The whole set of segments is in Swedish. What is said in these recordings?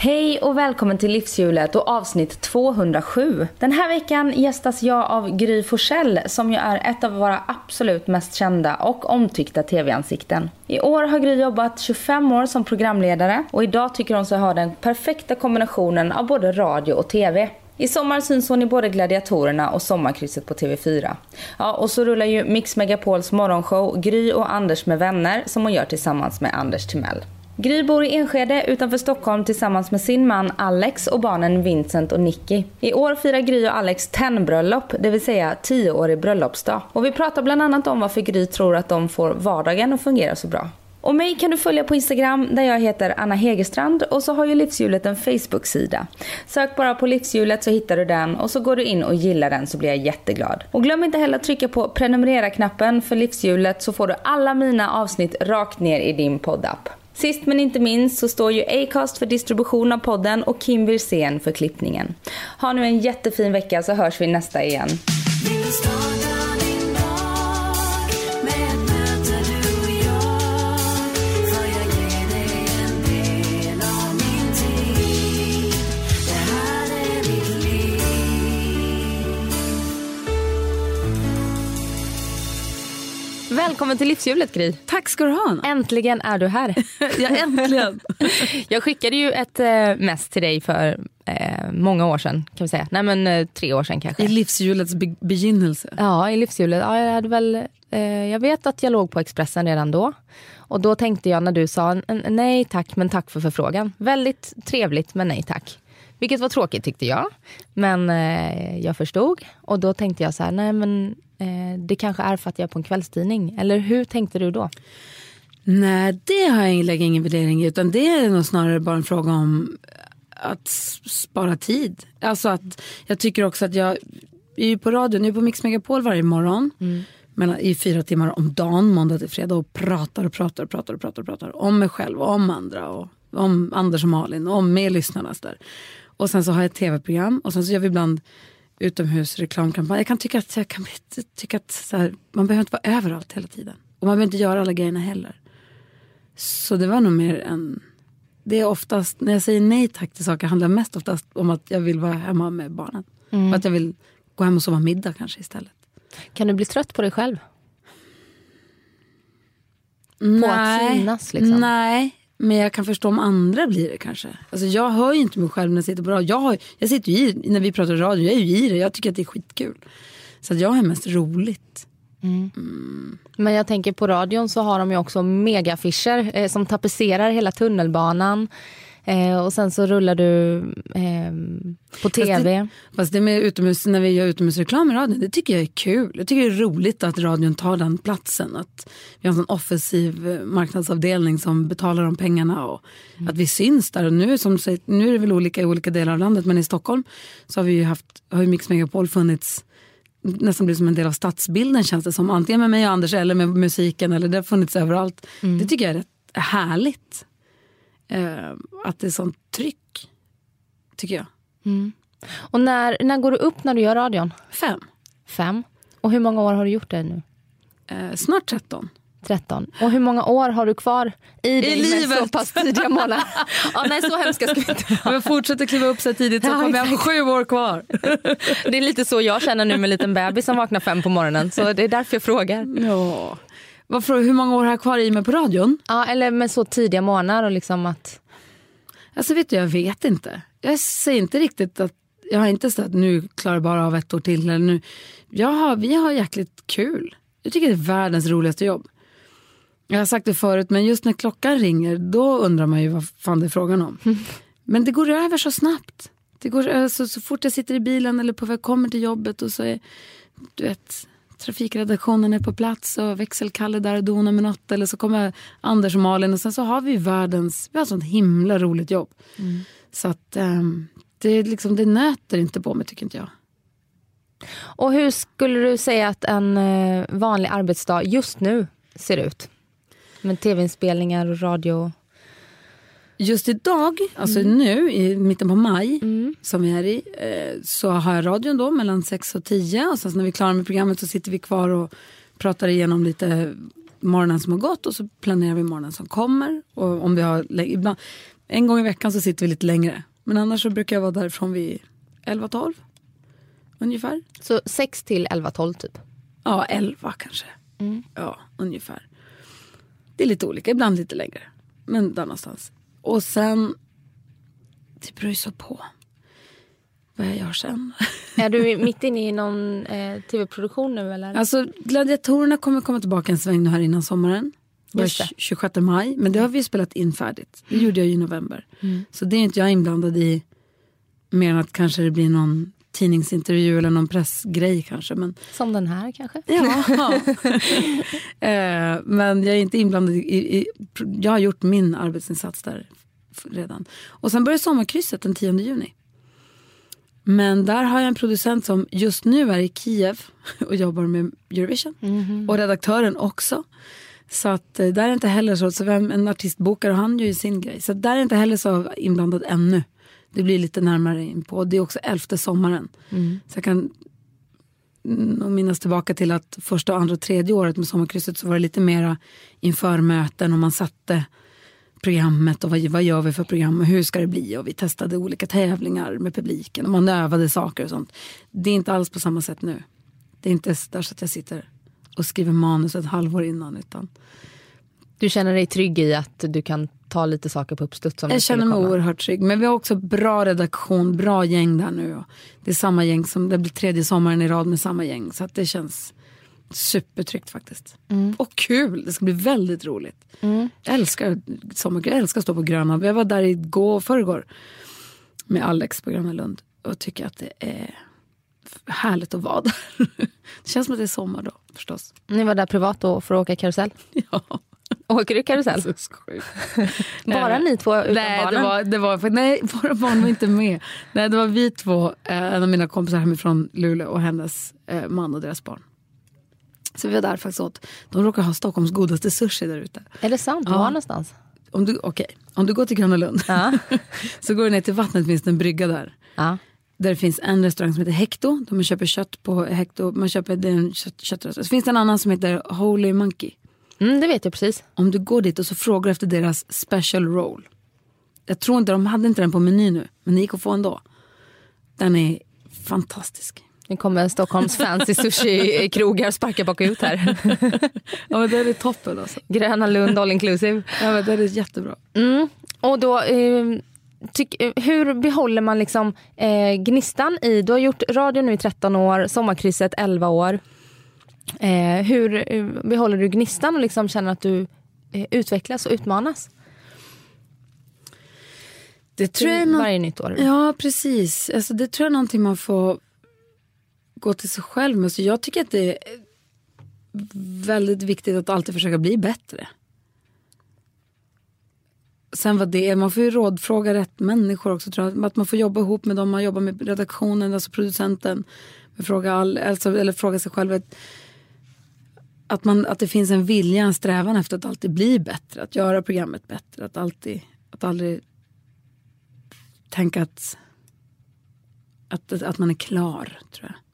Hej och välkommen till Livshjulet och avsnitt 207. Den här veckan gästas jag av Gry Forssell som ju är ett av våra absolut mest kända och omtyckta tv-ansikten. I år har Gry jobbat 25 år som programledare och idag tycker hon sig ha den perfekta kombinationen av både radio och tv. I sommar syns hon i både Gladiatorerna och Sommarkrysset på TV4. Ja, och så rullar ju Mix Megapols morgonshow Gry och Anders med vänner som hon gör tillsammans med Anders Timell. Gry bor i Enskede utanför Stockholm tillsammans med sin man Alex och barnen Vincent och Nicky. I år firar Gry och Alex tennbröllop, det vill säga 10-årig bröllopsdag. Och vi pratar bland annat om varför Gry tror att de får vardagen att fungera så bra. Och mig kan du följa på Instagram där jag heter Anna Hegerstrand och så har ju Livshjulet en Facebook-sida. Sök bara på Livshjulet så hittar du den och så går du in och gillar den så blir jag jätteglad. Och glöm inte heller att trycka på prenumerera-knappen för Livshjulet så får du alla mina avsnitt rakt ner i din poddapp. Sist men inte minst så står ju Acast för distribution av podden och Kim Wirsén för klippningen. Ha nu en jättefin vecka så hörs vi nästa igen. Välkommen till livshjulet Gry. Tack ska du ha. Äntligen är du här. ja, äntligen. jag skickade ju ett äh, mess till dig för äh, många år sedan. kan vi säga. Nej men äh, tre år sedan kanske. I livshjulets be begynnelse. Ja, i livshjulet. Ja, jag, hade väl, jag vet att jag låg på Expressen redan då. Och då tänkte jag när du sa nej tack men tack för förfrågan. Väldigt trevligt men nej tack. Vilket var tråkigt tyckte jag. Men eh, jag förstod. Och då tänkte jag så här, nej men eh, det kanske är för att jag är på en kvällstidning. Eller hur tänkte du då? Nej, det har jag lägger ingen värdering i. Utan det är nog snarare bara en fråga om att spara tid. Alltså att jag tycker också att jag är på radion, jag är på Mix Megapol varje morgon. Mm. Mellan, I fyra timmar om dagen, måndag till fredag. Och pratar och pratar och pratar och pratar, och pratar om mig själv och om andra. Och om Anders och Malin och om med lyssnarna. Där. Och sen så har jag ett tv-program och sen så gör vi ibland utomhusreklamkampanj. Jag kan tycka att, jag kan tycka att så här, man behöver inte vara överallt hela tiden. Och man behöver inte göra alla grejerna heller. Så det var nog mer en... Det är oftast, när jag säger nej tack till saker handlar mest oftast om att jag vill vara hemma med barnen. Mm. Och att jag vill gå hem och sova middag kanske istället. Kan du bli trött på dig själv? På nej, att synas liksom? Nej, men jag kan förstå om andra blir det kanske. Alltså jag hör ju inte mig själv när jag sitter på radio. Jag, har, jag sitter ju i när vi pratar radio, jag är ju i det. Jag tycker att det är skitkul. Så jag har mest roligt. Mm. Mm. Men jag tänker på radion så har de ju också megafischer eh, som tapetserar hela tunnelbanan. Eh, och sen så rullar du eh, på tv. Fast det, fast det med utomhus, när vi gör utomhusreklam i radion, det tycker jag är kul. Jag tycker det är roligt att radion tar den platsen. Att vi har en sån offensiv eh, marknadsavdelning som betalar de pengarna och mm. att vi syns där. Och nu, som, nu är det väl olika i olika delar av landet, men i Stockholm så har vi ju haft, har ju Mix Megapol funnits nästan blivit som en del av stadsbilden känns det som. Antingen med mig och Anders eller med musiken. Eller det har funnits överallt. Mm. Det tycker jag är rätt härligt eh, att det är sånt tryck. Tycker jag. Mm. Och när, när går du upp när du gör radion? Fem. Fem. Och hur många år har du gjort det nu? Eh, snart tretton. 13. Och hur många år har du kvar i, I livet? så pass tidiga månader? ja, nej, så hemska ska vi inte Om jag fortsätter kliva upp så tidigt så ja, kommer jag ha sju år kvar. det är lite så jag känner nu med en liten bebis som vaknar fem på morgonen. Så det är därför jag frågar. Ja. Varför, hur många år har jag kvar i mig på radion? Ja, eller med så tidiga månader och liksom att... Alltså vet du, jag vet inte. Jag säger inte riktigt att, jag har inte sagt att nu klarar jag bara av ett år till. Eller nu. Jag har, vi har jäkligt kul. Jag tycker det är världens roligaste jobb. Jag har sagt det förut, men just när klockan ringer då undrar man ju vad fan det är frågan om. Mm. Men det går över så snabbt. Det går så, så fort jag sitter i bilen eller på väg kommer till jobbet och så är, du vet, trafikredaktionen är på plats och växelkalle där och donar med något. Eller så kommer Anders och Malin och sen så har vi världens, vi har sånt himla roligt jobb. Mm. Så att um, det, liksom, det nöter inte på mig tycker inte jag. Och hur skulle du säga att en uh, vanlig arbetsdag just nu ser ut? Med tv-inspelningar och radio? Just idag, alltså mm. nu i mitten på maj mm. som vi är i, eh, så har jag radion då mellan 6 och 10 och sen när vi är klara med programmet så sitter vi kvar och pratar igenom lite morgonen som har gått och så planerar vi morgonen som kommer. Och om vi har, ibland, En gång i veckan så sitter vi lite längre. Men annars så brukar jag vara därifrån vid 11-12 ungefär. Så 6 till 11-12 typ? Ja, 11 kanske. Mm. Ja, ungefär. Det är lite olika, ibland lite längre. Men där någonstans. Och sen, det beror ju så på vad jag gör sen. Är du mitt inne i någon eh, tv-produktion nu eller? Alltså Gladiatorerna kommer komma tillbaka en sväng nu här innan sommaren. Just det. 26 maj, men det har vi spelat in färdigt. Det gjorde jag i november. Mm. Så det är inte jag inblandad i mer än att kanske det blir någon tidningsintervju eller någon pressgrej kanske. Men, Som den här kanske? ja. eh, men jag är inte inblandad i, i, jag har gjort min arbetsinsats där redan. Och sen börjar sommarkrysset den 10 juni. Men där har jag en producent som just nu är i Kiev och jobbar med Eurovision. Och redaktören också. Så att eh, där är inte heller så, så vem, en artist bokar och han gör ju sin grej. Så där är inte heller så inblandad ännu. Det blir lite närmare in på. Det är också elfte sommaren. Så jag kan nog minnas tillbaka till att första, andra och tredje året med sommarkrysset så var det lite mera inför möten och man satte programmet och vad, vad gör vi för program och hur ska det bli och vi testade olika tävlingar med publiken och man övade saker och sånt. Det är inte alls på samma sätt nu. Det är inte där så att jag sitter och skriver manus ett halvår innan utan Du känner dig trygg i att du kan ta lite saker på uppstuds? jag känner mig komma? oerhört trygg. Men vi har också bra redaktion, bra gäng där nu. Det är samma gäng som, det blir tredje sommaren i rad med samma gäng. Så att det känns supertryggt faktiskt. Och kul, det ska bli väldigt roligt. Jag älskar sommargrej, jag älskar att stå på Gröna. Jag var där igår och förrgår med Alex på Gröna Lund och tycker att det är härligt att vara där. Det känns som att det är sommar då förstås. Ni var där privat då för att åka karusell? Ja. Åker du karusell? Så skoj. Bara ni två utan nej, barnen? Det var, det var, nej, våra barn var inte med. Nej, det var vi två, eh, en av mina kompisar hemifrån Luleå och hennes eh, man och deras barn. Så vi var där faktiskt åt. De råkar ha Stockholms godaste sushi där ute. Är det sant? Ja. Var någonstans? Om du, okej, om du går till Gröna Lund Ja. så går du ner till vattnet finns det en brygga där. ja. Där det finns en restaurang som heter Hecto. Där man köper kött på Hecto. Man köper det är en kött. Så finns det en annan som heter Holy Monkey. Mm, det vet jag precis. Om du går dit och så frågar efter deras special roll. Jag tror inte, de hade inte den på meny nu, men det gick att få ändå. Den är fantastisk. Nu kommer Stockholms fancy sushi-krogar sparka bakut här. Ja men den är toppen alltså. Gröna Lund all inclusive. Ja men den är jättebra. Mm. Och då, eh, tyck, eh, hur behåller man liksom eh, gnistan i, du har gjort radio nu i 13 år, sommarkrysset 11 år. Eh, hur eh, behåller du gnistan och liksom känner att du eh, utvecklas och utmanas? Det tror jag är Till nå- varje nytt år. Ja precis. Alltså, det tror jag är någonting man får gå till sig själv med. Så jag tycker att det är väldigt viktigt att alltid försöka bli bättre. Sen vad det är, man får ju rådfråga rätt människor också tror jag. Att man får jobba ihop med dem man jobbar med redaktionen, alltså producenten. Fråga all, alltså, eller fråga sig själv. Att, att, man, att det finns en vilja, en strävan efter att alltid bli bättre. Att göra programmet bättre. Att, alltid, att aldrig tänka att, att, att man är klar, tror jag.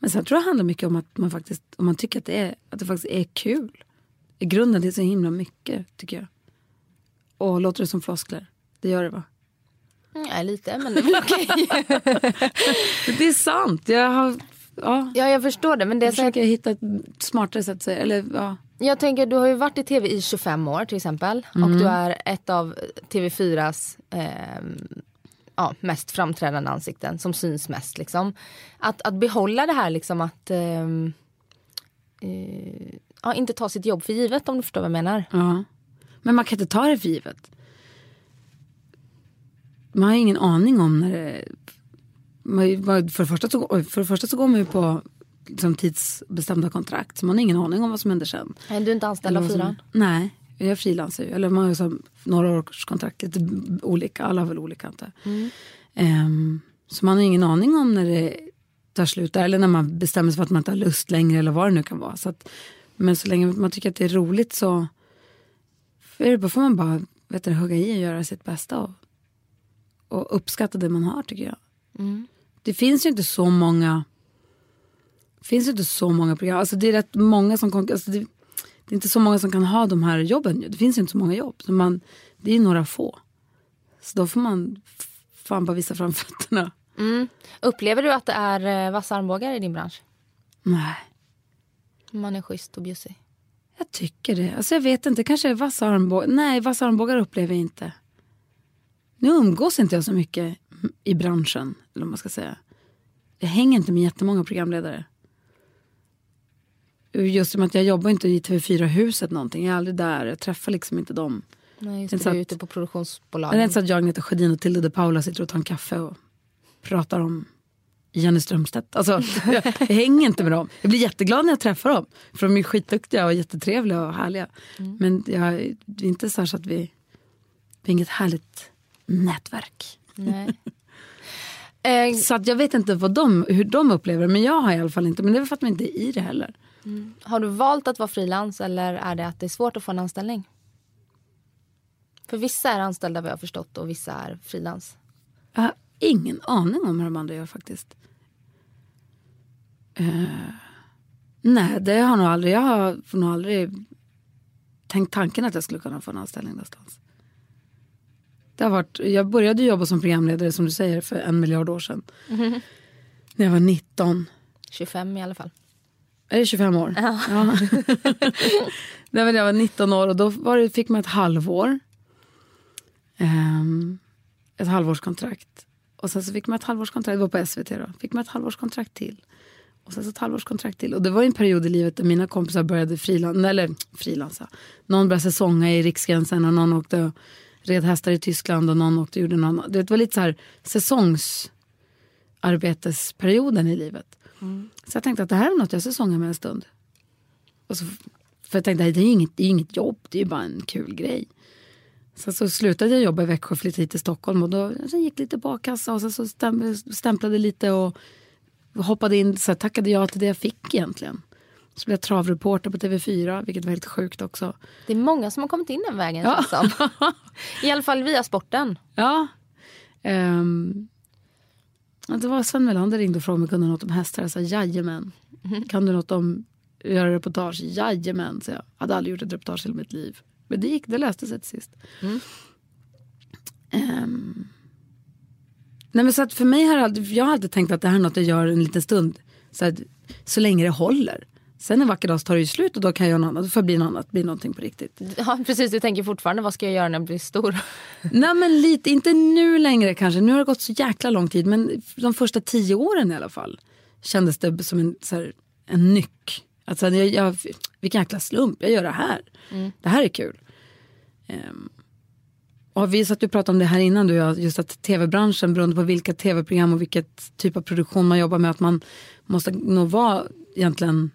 Men sen tror jag det handlar mycket om att man faktiskt, om man tycker att det, är, att det faktiskt är kul. I grunden det är så himla mycket, tycker jag. Och låter det som floskler? Det gör det va? Nej, lite, men det är väl okej. Det är sant. Jag, har, ja, ja, jag förstår det. Men det är jag försöker hitta ett smartare sätt att säga. Eller, ja. Jag tänker, du har ju varit i tv i 25 år till exempel. Och du är ett av TV4s ehm, ja, mest framträdande ansikten som syns mest. Liksom. Att, att behålla det här liksom att ehm, eh, ja, inte ta sitt jobb för givet om du förstår vad jag menar. Ja. Men man kan inte ta det för givet. Man har ingen aning om när det... Man, för, det första så, för det första så går man ju på liksom, tidsbestämda kontrakt. Så man har ingen aning om vad som händer sen. Nej, du är inte anställd av fyran. Nej, jag frilansar ju. Eller man har ju som några års kontrakt. Lite olika. Alla har väl olika antar jag. Ehm, så man har ingen aning om när det tar slut där. Eller när man bestämmer sig för att man inte har lust längre. Eller vad det nu kan vara. Så att, men så länge man tycker att det är roligt så bara- får man bara vet du, hugga i och göra sitt bästa. Och, och uppskatta det man har tycker jag. Det finns ju inte så många finns ju inte så många program. Alltså det är rätt många som kon- alltså det, det är inte så många som kan ha de här jobben. Det finns ju inte så många jobb. Så man, Det är några få. Så då får man fan bara visa fram fötterna. Mm. Upplever du att det är eh, vassa armbågar i din bransch? Nej, Man är schysst och bjussig. jag tycker det. Alltså jag vet inte, kanske vassa armbågar. Nej, vassa armbågar upplever jag inte. Nu umgås inte jag så mycket i branschen, eller vad man ska säga. Jag hänger inte med jättemånga programledare. Just som att jag jobbar inte i TV4-huset någonting. Jag är aldrig där. Jag träffar liksom inte dem. Nej, just Det är du är ute på Men det är produktionsbolagen. inte så att jag, Agneta Sjödin och Tilde de Paula sitter och tar en kaffe och pratar om Jenny Strömstedt. Alltså, jag, jag hänger inte med dem. Jag blir jätteglad när jag träffar dem. För de är skitduktiga och jättetrevliga och härliga. Men jag, det är inte så, så att vi, vi har inget härligt nätverk. Nej. Eh, Så att jag vet inte vad de, hur de upplever det. Men jag har i alla fall inte. Men det är för att man inte är i det heller. har du valt att vara frilans eller är det att det är svårt att få en anställning? För vissa är anställda vad jag har förstått och vissa är frilans. Jag har ingen aning om hur de andra gör faktiskt. Eh, nej, det har nog aldrig. Jag har nog aldrig tänkt tanken att jag skulle kunna få en anställning någonstans. Det har varit, jag började jobba som programledare som du säger för en miljard år sedan. När jag var 19. 25 i alla fall. Är det 25 år? Ja. Nej, men jag var 19 år och då var det, fick man ett halvår. Ehm, ett halvårskontrakt. Och sen så fick man ett halvårskontrakt, det var på SVT då. Fick man ett halvårskontrakt till. Och sen så ett halvårskontrakt till. Och det var en period i livet där mina kompisar började frilansa, eller frilansa. Någon började säsonga i Riksgränsen och någon åkte red hästar i Tyskland och någon åkte och gjorde någon annan. Det var lite så här säsongsarbetesperioden i livet. Så jag tänkte att det här är något jag säsongar med en stund. Och så, för jag tänkte att det är ju inget, det är inget jobb, det är ju bara en kul grej. Sen så slutade jag jobba i Växjö och flyttade hit till Stockholm. Och då sen gick lite på a-kassa och sen så stäm, stämplade lite och hoppade in, så här, tackade ja till det jag fick egentligen. Så blev jag travreporter på TV4, vilket var helt sjukt också. Det är många som har kommit in den vägen Ja. känns som. I alla fall via sporten. Ja. Ja, det var Sven Melander ringde och frågade om jag kunde något om hästar. Jag sa jajamän. Kan du något om att göra reportage? Jajamän, så jag. Hade aldrig gjort ett reportage i mitt liv. Men det gick, det löste sig till sist. Ehm, nej men så att för mig har aldrig, jag har alltid tänkt att det här är något jag gör en liten stund. Så, att, så länge det håller. Sen en vacker dag så tar det ju slut och då kan jag göra något annat. Då får det bli något annat, bli någonting på riktigt. Ja, precis, du tänker fortfarande vad ska jag göra när jag blir stor? Nej men lite, inte nu längre kanske. Nu har det gått så jäkla lång tid. Men de första tio åren i alla fall. Kändes det som en, så här, en nyck. Alltså, jag, jag, vilken jäkla slump, jag gör det här. Det här är kul. Ehm, och vi satt och pratade om det här innan du jag, just att tv-branschen beroende på vilka tv-program och vilket typ av produktion man jobbar med. Att man måste nog vara egentligen,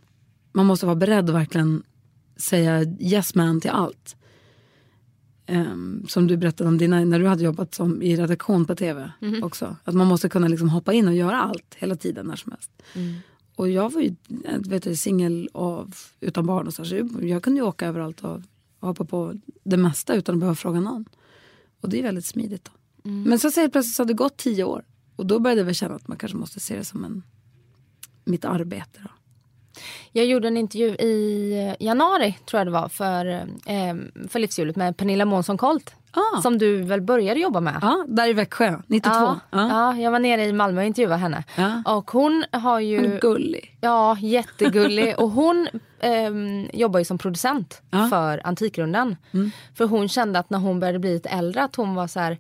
man måste vara beredd att verkligen säga yes man till allt. Ehm, som du berättade om dina, när du hade jobbat som, i redaktion på tv också. Att man måste kunna liksom hoppa in och göra allt hela tiden när som helst. Och jag var ju vet du, singel av- utan barn och så, så jag- jag kunde ju åka överallt och, och hoppa på det mesta utan att behöva fråga någon. Och det är väldigt smidigt. Då. Men så säger plötsligt så har det gått tio år. Och då började jag känna att man kanske måste se det som en, mitt arbete. Då. Jag gjorde en intervju i januari tror jag det var för, eh, för Livshjulet med Pernilla Månsson Colt. Ah. Som du väl började jobba med? Ja, där i Växjö, 92. Ja, Ja. ja, jag var nere i Malmö och intervjuade henne. Och hon har ju... Hon är gullig. Ja, jättegullig. och hon ehm, jobbar ju som producent. Mm. för Antikrundan. För hon kände att när hon började bli lite äldre att hon var så här...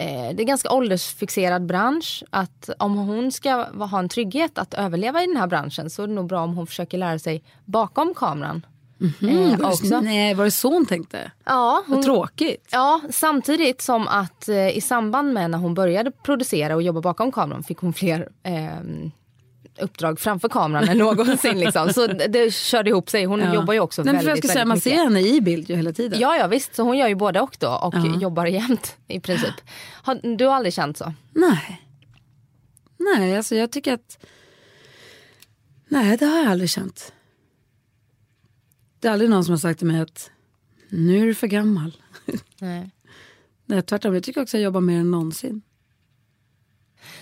Eh, det är ganska åldersfixerad bransch. Att om hon ska ha en trygghet att överleva i den här branschen så är det nog bra om hon försöker lära sig bakom kameran. Mm, Eh, också. nej, var det så hon tänkte? Ja, Vad hon, tråkigt. Ja, samtidigt som att eh, i samband med när hon började producera och jobba bakom kameran fick hon fler ehm, uppdrag framför kameran än någonsin. liksom. Så det, körde ihop sig. Hon Ja. jobbar ju också Nej, väldigt, jag ska säga, Man mycket. ser henne i bild ju hela tiden. Ja, ja visst. Så hon gör ju både och då och Ja. jobbar jämt i princip. Har, du har aldrig känt så? Nej. Nej, alltså jag tycker att... Nej, det har jag aldrig känt. Det är aldrig någon som har sagt till mig att nu är du för gammal. Nej. Nej, tvärtom. Jag tycker också att jag jobbar mer än någonsin.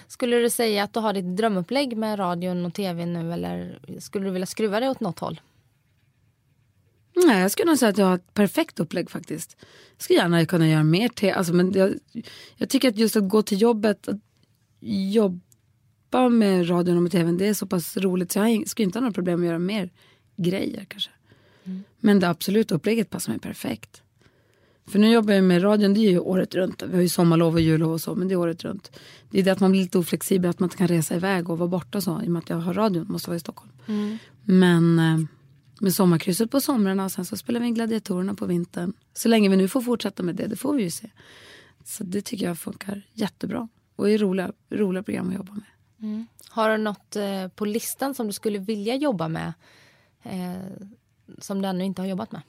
Skulle du säga att du har ditt drömupplägg med radion och tv nu eller skulle du vilja skruva det åt något håll? Nej, jag skulle nog säga att jag har ett perfekt upplägg faktiskt. Jag skulle gärna kunna göra mer te. Alltså, men jag, jag tycker att just att gå till jobbet, att jobba med radion och med tvn, det är så pass roligt så jag skulle inte ha några problem att göra mer grejer kanske. Men det absolut upplägget passar mig perfekt. För nu jobbar jag med radion, det är ju året runt. Vi har ju sommarlov och jullov och så, men det är året runt. Det är det att man blir lite oflexibel, att man inte kan resa iväg och vara borta så, i och med att jag har radion, måste vara i Stockholm. Men eh, med sommarkrysset på somrarna och sen så spelar vi in gladiatorerna på vintern. Så länge vi nu får fortsätta med det, det får vi ju se. Så det tycker jag funkar jättebra. Och är roliga, roliga program att jobba med. Har du något eh, på listan som du skulle vilja jobba med eh, som du ännu inte har jobbat med?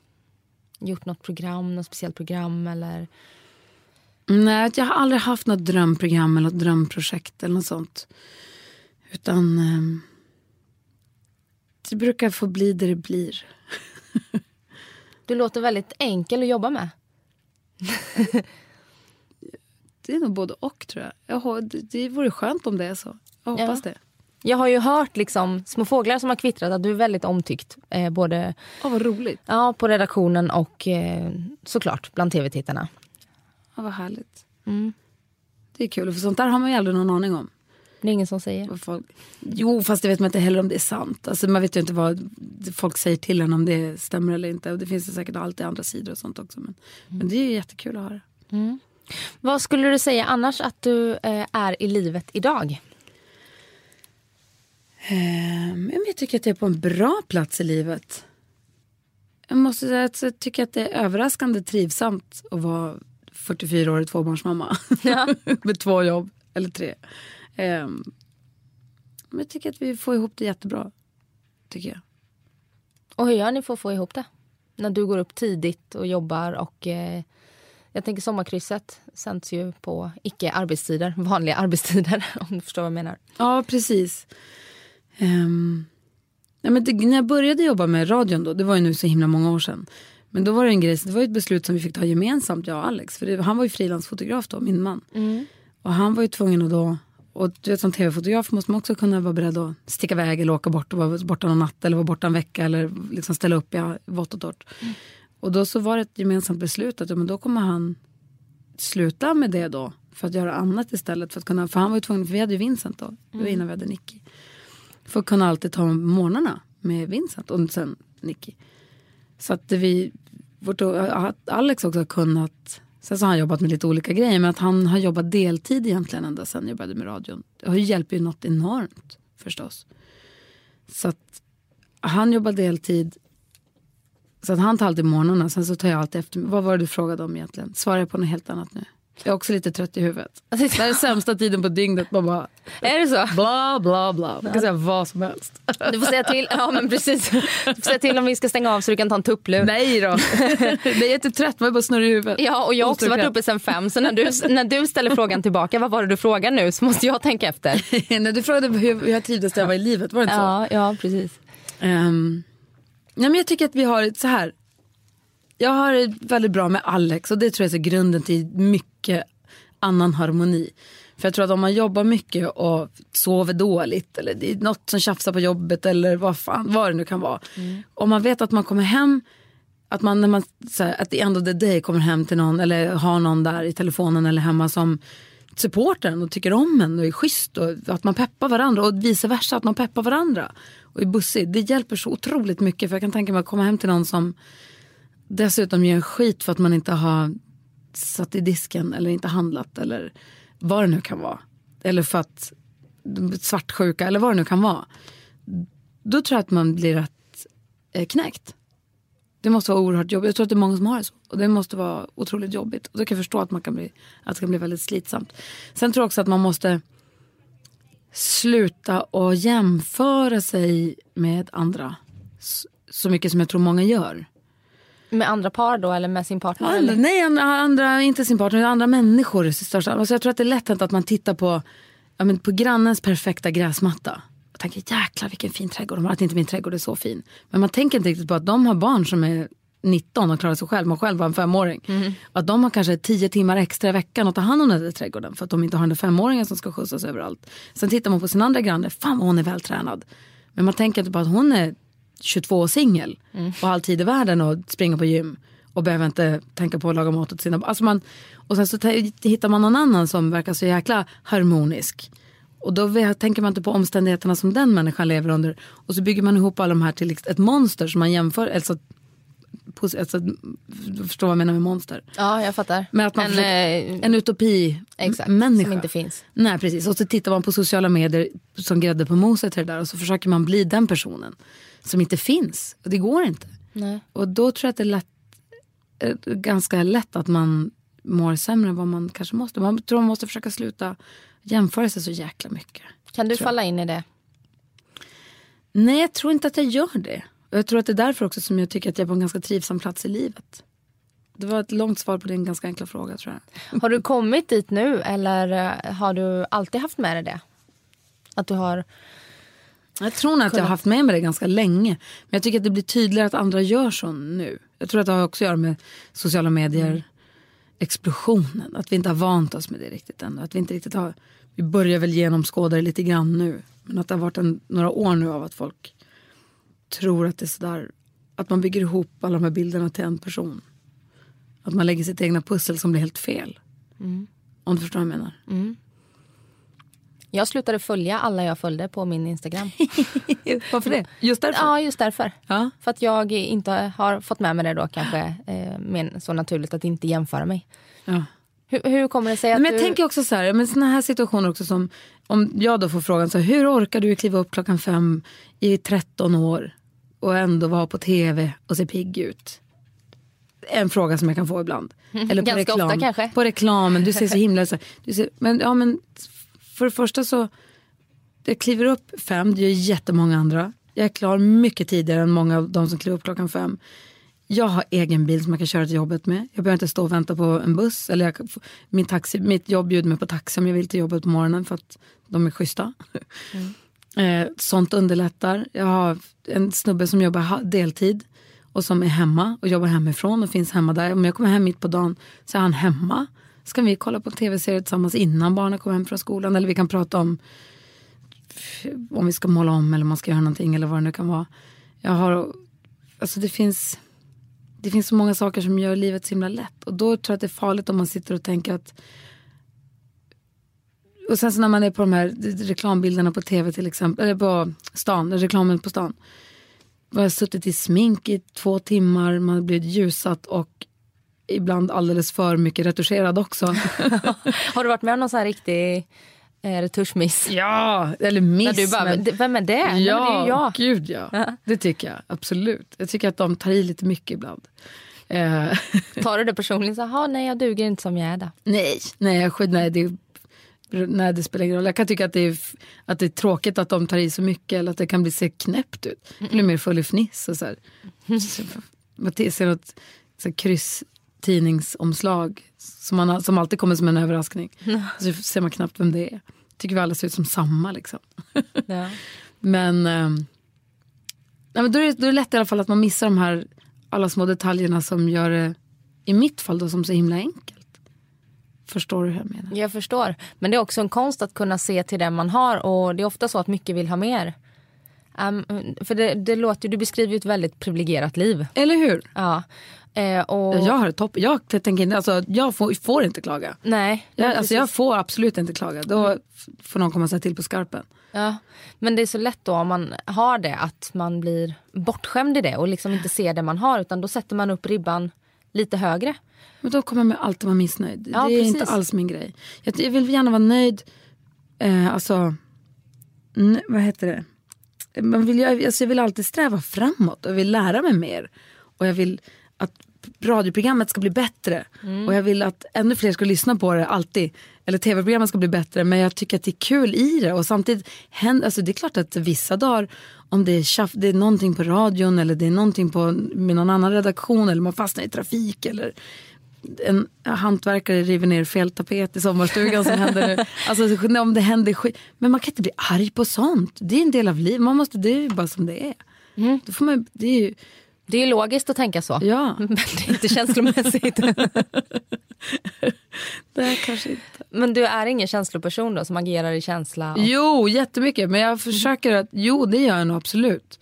Gjort något program, något speciellt program eller? Nej, jag har aldrig haft något drömprogram eller något drömprojekt eller något sånt. Utan eh, det brukar få bli det det blir. Du låter väldigt enkel att jobba med. Det är nog både och tror jag. jag har, det, det vore skönt om det är så. Jag hoppas Ja. det. Jag har ju hört liksom, små fåglar som har kvittrat att du är väldigt omtyckt. Eh, både Ja, vad roligt. ja, på redaktionen och eh, såklart bland tv-tittarna. Ja, vad härligt. Mm. Det är kul, för sånt där har man ju aldrig någon aning om. Det är ingen som säger. Folk... Jo, fast det vet man inte heller om det är sant. Alltså, man vet ju inte vad folk säger till en om det stämmer eller inte. Och det finns det säkert alltid andra sidor och sånt också. Men, men det är ju jättekul att höra. Vad skulle du säga annars att du eh, är i livet idag? Eh, men jag tycker att jag är på en bra plats i livet. Jag måste säga att jag tycker att det är överraskande trivsamt att vara 44-årig tvåbarnsmamma. Med två jobb, eller tre. Eh, men jag tycker att vi får ihop det jättebra. Tycker jag. Och hur gör ni för att få ihop det? När du går upp tidigt och jobbar och eh, jag tänker sommarkrysset sänds ju på icke arbetstider, vanliga arbetstider om du förstår vad jag menar. Ja, precis. Ehm, ja, men det, när jag började jobba med radion då, det var ju nu så himla många år sedan. Men då var det en grej, det var ju ett beslut som vi fick ta gemensamt, jag och Alex. För det, han var ju frilansfotograf då, min man. Och han var ju tvungen att då, och du vet som tv-fotograf måste man också kunna vara beredd att sticka iväg eller åka bort och vara borta någon natt eller vara borta en vecka eller liksom ställa upp i vått och torrt. Och då så var det ett gemensamt beslut att ja, men då kommer han sluta med det då för att göra annat istället. För, att kunna, för han var ju tvungen, för vi hade ju Vincent då, var innan vi hade Nicky. För att kunna alltid ta morgnarna med Vincent och sen Nicky. Så att vi, vårt, att Alex också har kunnat, sen så har han jobbat med lite olika grejer, men att han har jobbat deltid egentligen ända sen jag började med radion. Det har ju hjälpt ju något enormt förstås. Så att han jobbar deltid, så att han tar alltid morgnarna, sen så tar jag alltid efter. Vad var det du frågade om egentligen? Svarar jag på något helt annat nu? Jag är också lite trött i huvudet. Det här är sämsta tiden på dygnet. Man bara Är det så? bla bla bla. Man kan säga vad som helst. Du får säga till, ja men precis. Du får säga till om vi ska stänga av så du kan ta en tupplur. Nej då. jag är jättetrött, man är bara snurrig i huvudet. Ja, och jag har också varit uppe sen fem, så när du, när du ställer frågan tillbaka, vad var det du frågade nu, så måste jag tänka efter. Nej, du frågade hur, hur jag trivdes när jag var i livet, var det inte så? Ja, ja precis. Ehm, nej, men jag tycker att vi har så här. Jag har det väldigt bra med Alex och det tror jag är grunden till mycket annan harmoni. För jag tror att om man jobbar mycket och sover dåligt eller det är något som tjafsar på jobbet eller vad fan, vad det nu kan vara. Om man vet att man kommer hem, att man när man här, att the end of the day kommer hem till någon eller har någon där i telefonen eller hemma som supportar en och tycker om en och är schysst och att man peppar varandra och vice versa att man peppar varandra och är bussig. Det hjälper så otroligt mycket för jag kan tänka mig att komma hem till någon som dessutom ger en skit för att man inte har satt i disken eller inte handlat eller vad det nu kan vara. Eller för att svartsjuka eller vad det nu kan vara. Då tror jag att man blir rätt eh, knäckt. Det måste vara oerhört jobbigt. Jag tror att det är många som har det så. Och det måste vara otroligt jobbigt. Och då kan jag förstå att, man kan bli, att det kan bli väldigt slitsamt. Sen tror jag också att man måste sluta och jämföra sig med andra. Så mycket som jag tror många gör. Med andra par då, eller med sin partner? Andra, eller? nej, andra, andra, inte sin partner, andra människor i största alltså Jag tror att det är lätt hänt att man tittar på, ja, men på grannens perfekta gräsmatta. Och tänker jäklar vilken fin trädgård de har, att inte min trädgård är så fin. Men man tänker inte riktigt på att de har barn som är 19 och klarar sig själv, man själv var en femåring. Att de har kanske 10 timmar extra i veckan att ta hand om den där trädgården för att de inte har den där femåringen som ska skjutsas överallt. Sen tittar man på sin andra granne, fan vad hon är vältränad. Men man tänker inte på att hon är 22 och singel och har all tid i världen att springa på gym och behöver inte tänka på att laga mat åt sina alltså man, Och sen så hittar man någon annan som verkar så jäkla harmonisk. Och då tänker man inte på omständigheterna som den människan lever under. Och så bygger man ihop alla de här till ett monster som man jämför. Alltså, alltså, du förstår vad jag menar med monster. Ja, jag fattar. Men att man en, försöker, eh, en utopi exakt, människa. som inte finns. Nej precis, och så tittar man på sociala medier som grädde på moset till det där och så försöker man bli den personen som inte finns. Och det går inte. Nej. Och då tror jag att det är lätt, eh, ganska lätt att man mår sämre än vad man kanske måste. Man tror man måste försöka sluta jämföra sig så jäkla mycket. Kan du falla in i det? Nej, jag tror inte att jag gör det. Och jag tror att det är därför också som jag tycker att jag är på en ganska trivsam plats i livet. Det var ett långt svar på din ganska enkla fråga tror jag. Har du kommit dit nu eller eh, har du alltid haft med dig det? Att du har... Jag tror nog att jag har haft med mig det ganska länge. Men jag tycker att det blir tydligare att andra gör så nu. Jag tror att det har också att göra med sociala medier explosionen. Att vi inte har vant oss med det riktigt än. Att vi inte riktigt har, vi börjar väl genomskåda det lite grann nu. Men att det har varit en, några år nu av att folk tror att det är sådär. Att man bygger ihop alla de här bilderna till en person. Att man lägger sitt egna pussel som blir helt fel. Om du förstår vad jag menar. Jag slutade följa alla jag följde på min Instagram. Varför det? Just därför? ja, just därför. Ja. För att jag inte har fått med mig det då kanske eh, men så naturligt att inte jämföra mig. ja. Hur, hur kommer det sig att Men jag du... tänker också så här, men såna här situationer också som om jag då får frågan så här, hur orkar du kliva upp klockan fem i 13 år och ändå vara på tv och se pigg ut? En fråga som jag kan få ibland. Eller på Ganska reklam. ofta kanske. På reklamen, du ser så himla så du ser, men ja men för det första så, jag kliver upp fem, det gör jättemånga andra. Jag är klar mycket tidigare än många av de som kliver upp klockan fem. Jag har egen bil som jag kan köra till jobbet med. Jag behöver inte stå och vänta på en buss. Eller jag, min taxi, mitt jobb bjuder mig på taxi om jag vill till jobbet på morgonen för att de är schyssta. Eh, sånt underlättar. Jag har en snubbe som jobbar deltid och som är hemma och jobbar hemifrån och finns hemma där. Om jag kommer hem mitt på dagen så är han hemma. Så kan vi kolla på en tv-serie tillsammans innan barnen kommer hem från skolan. Eller vi kan prata om om vi ska måla om eller om man ska göra någonting eller vad det nu kan vara. Jag har, alltså det finns, det finns så många saker som gör livet så himla lätt. Och då tror jag att det är farligt om man sitter och tänker att och sen så när man är på de här reklambilderna på tv till exempel, eller på stan, reklamen på stan. Man har suttit i smink i två timmar, man har blivit ljusat och ibland alldeles för mycket retuscherad också. Har du varit med om någon sån här riktig eh, retuschmiss? ja, eller miss. Du bara, men- "D- vem är det? Nej, men det är jag. gud ja. Det tycker jag absolut. Jag tycker att de tar i lite mycket ibland. Eh, Tar du det personligen? Så, "Jaha, nej, jag duger inte som jag är då. nej, nej, jag nej, det, nej, det spelar ingen roll. Jag kan tycka att det, är, att det är tråkigt att de tar i så mycket eller att det kan bli se knäppt ut. Jag blir mer full i fniss och så här. Så, Man ser något så här, kryss tidningsomslag som, man, som alltid kommer som en överraskning. Så ser man knappt vem det är. Tycker vi alla ser ut som samma liksom. Ja. Men, ehm, nej, men då, är det, då är det lätt i alla fall att man missar de här alla små detaljerna som gör det, i mitt fall då, som så himla enkelt. Förstår du hur jag menar? Jag förstår. Men det är också en konst att kunna se till det man har och det är ofta så att mycket vill ha mer. Ehm, för det, det låter, du beskriver ju ett väldigt privilegierat liv. Eller hur? Ja. Eh, och, Jag har det topp. Jag, tänker, inte- alltså, jag får, får inte klaga. Nej. Jag, alltså, jag får absolut inte klaga. Då f- får någon komma och säga till på skarpen. ja. Men det är så lätt då om man har det att man blir bortskämd i det och liksom inte ser det man har utan då sätter man upp ribban lite högre. Men då kommer jag alltid vara missnöjd. Ja, det är precis. inte alls min grej. Jag, jag vill gärna vara nöjd. Eh, alltså, vad heter det? Man vill, alltså, jag vill alltid sträva framåt och jag vill lära mig mer. Och jag vill radioprogrammet ska bli bättre. Och jag vill att ännu fler ska lyssna på det alltid. Eller tv-programmet ska bli bättre. Men jag tycker att det är kul i det. Och samtidigt, händer, alltså, det är klart att vissa dagar om det är, tjaff, det är någonting på radion eller det är någonting på, med någon annan redaktion eller man fastnar i trafik eller en hantverkare river ner fel tapet i sommarstugan som händer nu. Alltså om det händer skit. Men man kan inte bli arg på sånt. Det är en del av livet. Man måste, det är ju bara som det är. Då får man, det är ju, Det är logiskt att tänka så. ja. Men det är inte känslomässigt. Det är kanske inte. Men du är ingen känsloperson då som agerar i känsla? Och... Jo, jättemycket. Men jag försöker att, jo det gör jag nog absolut.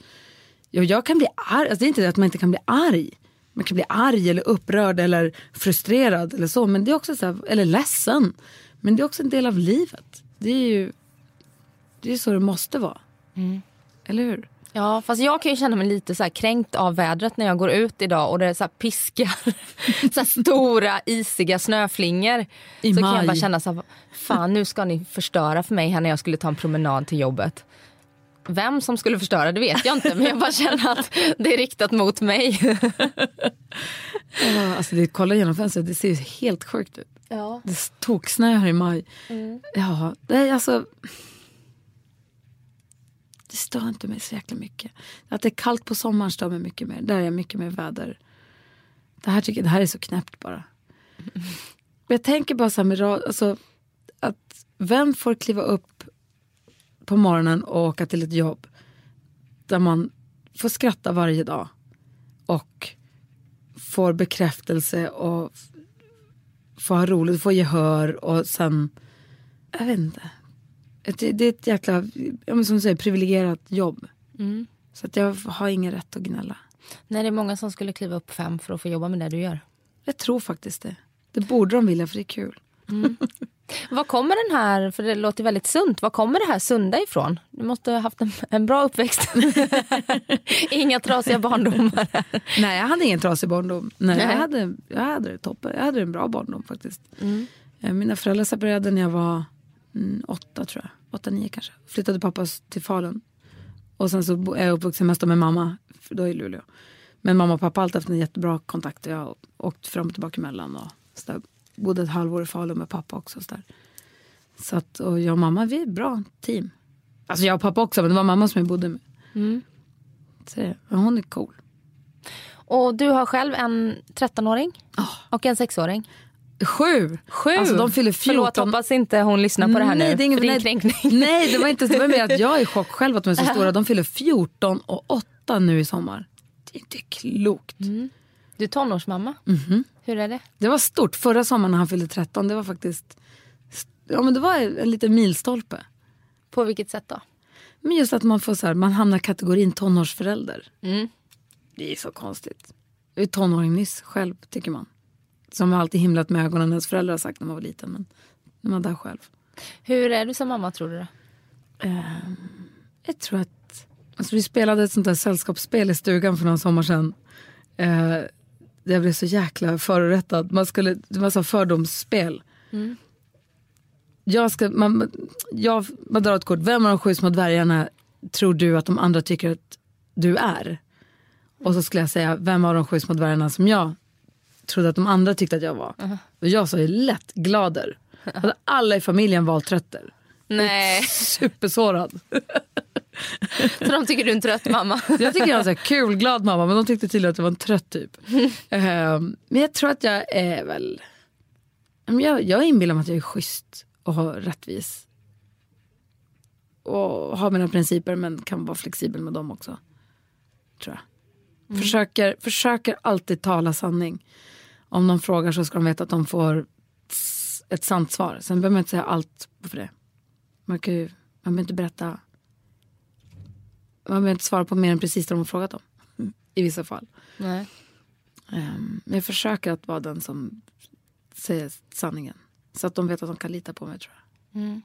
Ja, jag kan bli arg, alltså det är inte det att man inte kan bli arg. Man kan bli arg eller upprörd eller frustrerad eller så. Men det är också så här, eller ledsen. Men det är också en del av livet. Det är ju det är så det måste vara. Eller hur? Ja, fast jag kan ju känna mig lite så kränkt av vädret när jag går ut idag och det är så piskar, så stora isiga snöflingor. I så kan maj. jag bara känna så här, fan nu ska ni förstöra för mig här när jag skulle ta en promenad till jobbet. Vem som skulle förstöra det vet jag inte men jag bara känner att det är riktat mot mig. Ja, alltså det, kolla genom fönstret, det ser ju helt sjukt ut. Ja. Det toksnö här i maj. Ja, det är alltså... Det stör inte mig så jäkla mycket. Att det är kallt på sommaren stör mig mycket mer. Där är jag mycket mer väder. Det här, tycker jag, det här är så knäppt bara. Mm. jag tänker bara så här med alltså, att vem får kliva upp på morgonen och åka till ett jobb där man får skratta varje dag och får bekräftelse och får ha roligt, får gehör och sen, jag vet inte. Det, det är ett jäkla, ja, men som du säger, privilegierat jobb. Så att jag har ingen rätt att gnälla. Nej, det är många som skulle kliva upp fem för att få jobba med det du gör. Jag tror faktiskt det. Det borde de vilja för det är kul. Var kommer den här, för det låter väldigt sunt, var kommer det här sunda ifrån? Du måste ha haft en, en bra uppväxt. Inga trasiga barndomar. Nej, jag hade ingen trasig barndom. Nej, Nej. Jag, hade, jag hade det toppen. Jag hade en bra barndom faktiskt. Eh, Mina föräldrar separerade när jag var mm, åtta tror jag. Åtta, nio kanske. Flyttade pappa till Falun. Och sen så är jag uppvuxen mest med mamma, för då i Luleå. Men mamma och pappa har alltid haft en jättebra kontakt. Jag har åkt fram och tillbaka emellan. Och så där. Bodde ett halvår i Falun med pappa också. Så, där. så att, och jag och mamma, vi är ett bra team. Alltså jag och pappa också, men det var mamma som jag bodde med. Så, det- men hon är cool. Och du har själv en 13-åring och en 6-åring. Sju! Sju? Alltså de fyller 14. Förlåt, hoppas inte hon lyssnar på det här nej, nu. Det är ingen, för nej, kränkning. nej, det var inte det var mer att jag är i chock själv att de är så stora. De fyller 14 och 8 nu i sommar. Det är inte klokt. Du är tonårsmamma. Hur är det? Det var stort. Förra sommaren när han fyllde 13, det var faktiskt ja, men det var en liten milstolpe. På vilket sätt då? Men just att man får så här, man hamnar i kategorin tonårsförälder. Mm. Det är så konstigt. Jag är tonåring nyss själv, tycker man. Som har alltid himlat med ögonen ens föräldrar har sagt när man var liten. Men när man är där själv. Hur är du som mamma tror du? Då? Jag tror att... Alltså vi spelade ett sånt där sällskapsspel i stugan för någon sommar sedan. Där jag blev så jäkla förorättad. Man, skulle, det var så fördomsspel. Jag ska, man, jag, man drar ett kort. Vem av de sju små dvärgarna tror du att de andra tycker att du är? Och så skulle jag säga, vem av de sju små dvärgarna som jag trodde att de andra tyckte att jag var? Och jag sa ju lätt glader. Hade alla i familjen valtrötter. Nej, Supersårad. så de tycker du är en trött mamma. Jag tycker jag är en kul, glad mamma men de tyckte tydligen att jag var en trött typ. Ehm, men jag tror att jag är väl... Jag, jag inbillar mig att jag är schysst och har rättvis. Och har mina principer men kan vara flexibel med dem också. Tror jag. Försöker, försöker alltid tala sanning. Om de frågar så ska de veta att de får ett sant svar. Sen behöver man inte säga allt för det. Man, kan ju, man behöver inte berätta man behöver inte svara på mer än precis det de har frågat om. I vissa fall. Nej. Um, men jag försöker att vara den som säger sanningen. Så att de vet att de kan lita på mig tror jag.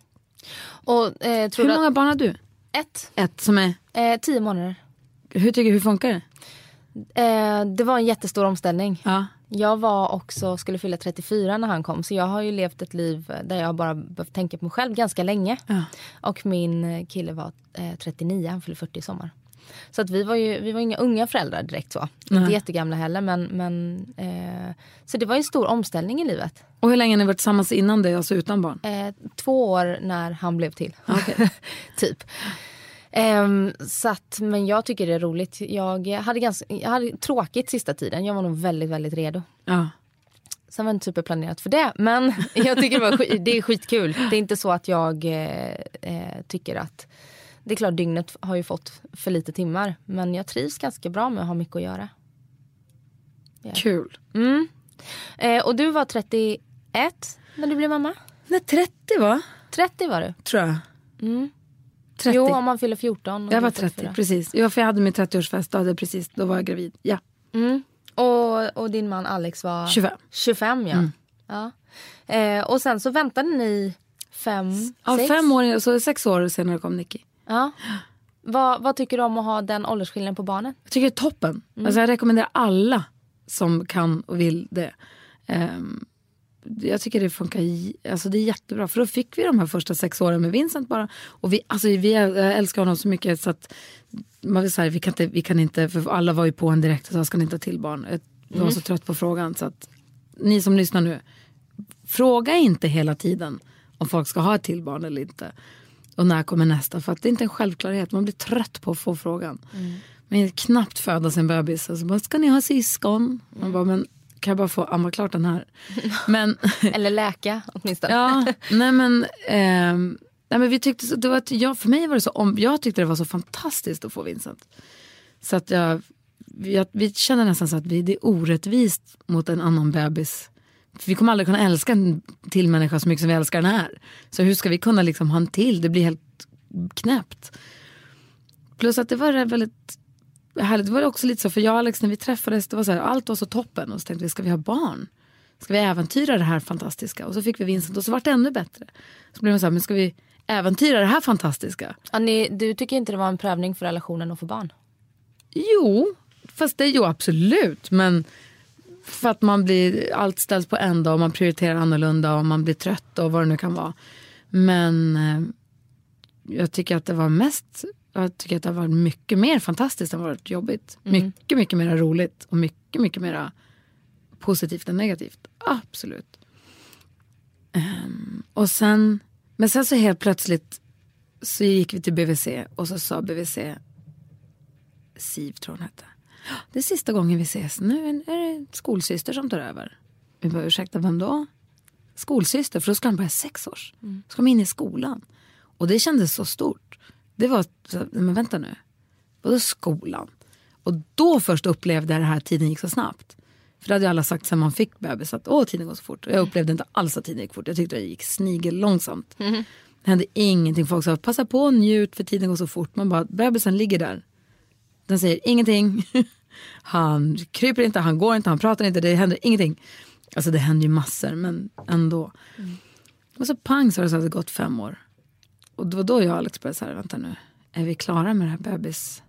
Och eh, tror Hur många barn har du? Ett. Ett som är... Eh, tio månader. Hur tycker hur funkar det? Eh, det var en jättestor omställning. Ja. Jag var också, skulle fylla 34 när han kom så jag har ju levt ett liv där jag bara behövt tänka på mig själv ganska länge. Ja. Och min eh, kille var eh, 39, han fyllde 40 i sommar. Så att vi var ju vi var inga unga föräldrar direkt så. Nej. Inte jättegamla heller men, men eh, så det var ju en stor omställning i livet. Och hur länge har ni varit tillsammans innan det, alltså utan barn? Eh, två år när han blev till. typ. Ehm, så att, men jag tycker det är roligt. Jag hade, ganska, jag hade tråkigt sista tiden. Jag var nog väldigt, väldigt redo. Ja. Sen var det inte superplanerat för det. Men jag tycker det, var, det är skitkul. Det är inte så att jag eh, eh, tycker att... Det är klart dygnet har ju fått för lite timmar. Men jag trivs ganska bra med att ha mycket att göra. Kul. Mm. Eh, och du var 31 när du blev mamma? Nej, 30 va? 30 var du. Tror jag. 30. Jo, om man fyller 14. och jag var är 30, 34. precis. Ja, för jag hade min 30-årsfest, då, hade precis, då var jag gravid. Ja, Mm. Och, och din man Alex var? 25. 25 ja. Mm. ja. Eh, och sen så väntade ni fem, Ja, sex? fem år, så sex år senare kom Nicky. Ja. Vad, vad tycker du om att ha den åldersskillnaden på barnet? Jag tycker det är toppen. Alltså jag rekommenderar alla som kan och vill det. Ehm, jag tycker det funkar, alltså det är jättebra. För då fick vi de här första sex åren med Vincent bara. Och vi, alltså vi älskar honom så mycket så att man vill säga, vi, kan inte, vi kan inte, för alla var ju på en direkt och sa ska ni inte ha till barn. Jag var så trött på frågan så att ni som lyssnar nu, fråga inte hela tiden om folk ska ha ett till barn eller inte. Och när kommer nästa? För att det är inte en självklarhet. Man blir trött på att få frågan. Men knappt föda sin bebis. Alltså, bara, ska ni ha syskon? Man bara, men kan jag bara få amma klart den här? men, Eller läka åtminstone. ja, nej men, ehm, nej men vi tyckte, så- det var, ett- ja, för mig var det så, om, jag tyckte det var så fantastiskt att få Vincent. Så att jag, vi, vi kände nästan så att vi, det är orättvist mot en annan bebis. För vi kommer aldrig kunna älska en till människa så mycket som vi älskar den här. Så hur ska vi kunna liksom ha en till? Det blir helt knäppt. Plus att det var väldigt härligt. Det var också lite så, för jag och Alex när vi träffades, det var så här, allt var så toppen. Och så tänkte vi, ska vi ha barn? Ska vi äventyra det här fantastiska? Och så fick vi Vincent och så vart det ännu bättre. Så blev man så här, men ska vi äventyra det här fantastiska? Ni, du tycker inte det var en prövning för relationen att få barn? Jo, fast det är ju absolut. Men för att man blir, allt ställs på en dag och man prioriterar annorlunda och man blir trött och vad det nu kan vara. Men eh, jag tycker att det var mest, jag tycker att det har varit mycket mer fantastiskt än varit jobbigt. Mycket, mycket mer roligt och mycket, mycket mer positivt än negativt. Absolut. Ehm, och sen, men sen så helt plötsligt så gick vi till BVC och så sa BVC Siv tror hon hette. Det är sista gången vi ses. Nu är det skolsyster som tar över. Vi bara, ursäkta, vem då? Skolsyster, för då ska han börja sex års. Ska man in i skolan. Och det kändes så stort. Det var, men vänta nu. Vadå skolan? Och då först upplevde jag det här tiden gick så snabbt. För det hade ju alla sagt sen man fick bebis att åh tiden går så fort. Och jag upplevde inte alls att tiden gick fort. Jag tyckte det gick snigel långsamt. Det hände ingenting. Folk sa passa på och njut för tiden går så fort. Man bara, bebisen ligger där. Den säger ingenting. Han kryper inte, han går inte, han pratar inte, det händer ingenting. Alltså det händer ju massor men ändå. Och så pang så har det gått fem år. Och det var då jag och Alex började säga, vänta nu, är vi klara med det här bebis,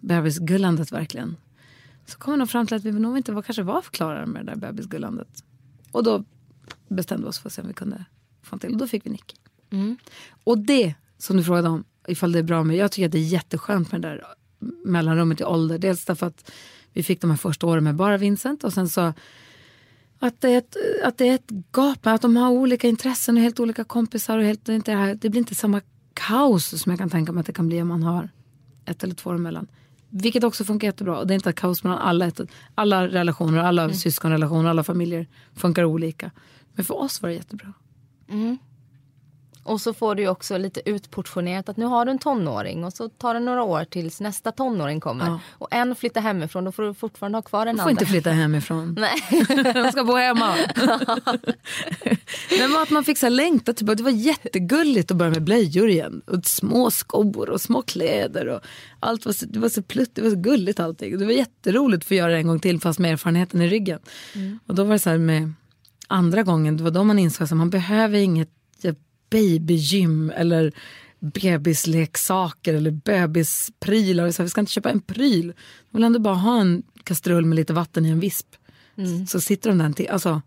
bebisgullandet verkligen? Så kom vi nog fram till att vi nog inte var, kanske var klara med det där bebisgullandet. Och då bestämde vi oss för att se om vi kunde få till. Och då fick vi Nicky. Och det som du frågade om, ifall det är bra med, jag tycker att det är jätteskönt med det där mellanrummet i ålder. Dels därför att vi fick de här första åren med bara Vincent och sen så att det är ett, att det är ett gap, att de har olika intressen och helt olika kompisar och helt, det, inte det, här, det blir inte samma kaos som jag kan tänka mig att det kan bli om man har ett eller två emellan. Vilket också funkar jättebra. Och det är inte ett kaos mellan alla, alla relationer, alla syskonrelationer, alla familjer funkar olika. Men för oss var det jättebra. Och så får du också lite utportionerat att nu har du en tonåring och så tar det några år tills nästa tonåring kommer. Ja. Och en flyttar hemifrån, då får du fortfarande ha kvar den Man får andra. inte flytta hemifrån. Nej. De ska bo hemma. Men att man fick så längta tillbaka. Det var jättegulligt att börja med blöjor igen. Och små skor och små kläder. Och allt var så, det var så plutt, det var så gulligt allting. Det var jätteroligt att få göra det en gång till fast med erfarenheten i ryggen. Och då var det så här med andra gången, det var då man insåg att man behöver inget babygym eller bebisleksaker eller bebisprylar. Så här, vi ska inte köpa en pryl. Jag vill ändå bara ha en kastrull med lite vatten i en visp. Så sitter de där till. Alltså,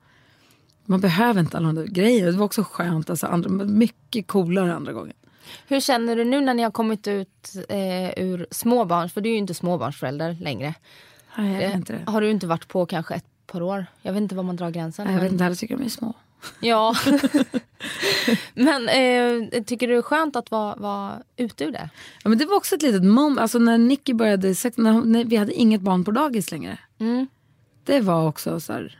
man behöver inte alla de där grejerna. Det var också skönt. Alltså, andra, mycket coolare andra gången. Hur känner du nu när ni har kommit ut eh, ur småbarns, för du är ju inte småbarnsförälder längre. Nej, jag vet Eh, inte det. har du inte varit på kanske ett par år? Jag vet inte var man drar gränsen. Nej, Jag vet inte, alla tycker de är små. Ja. men eh, tycker du det är skönt att vara, vara ute ur det? Ja, men det var också ett litet moment. Alltså, när Nicky började, när, hon- när vi hade inget barn på dagis längre. Mm. Det var också så här,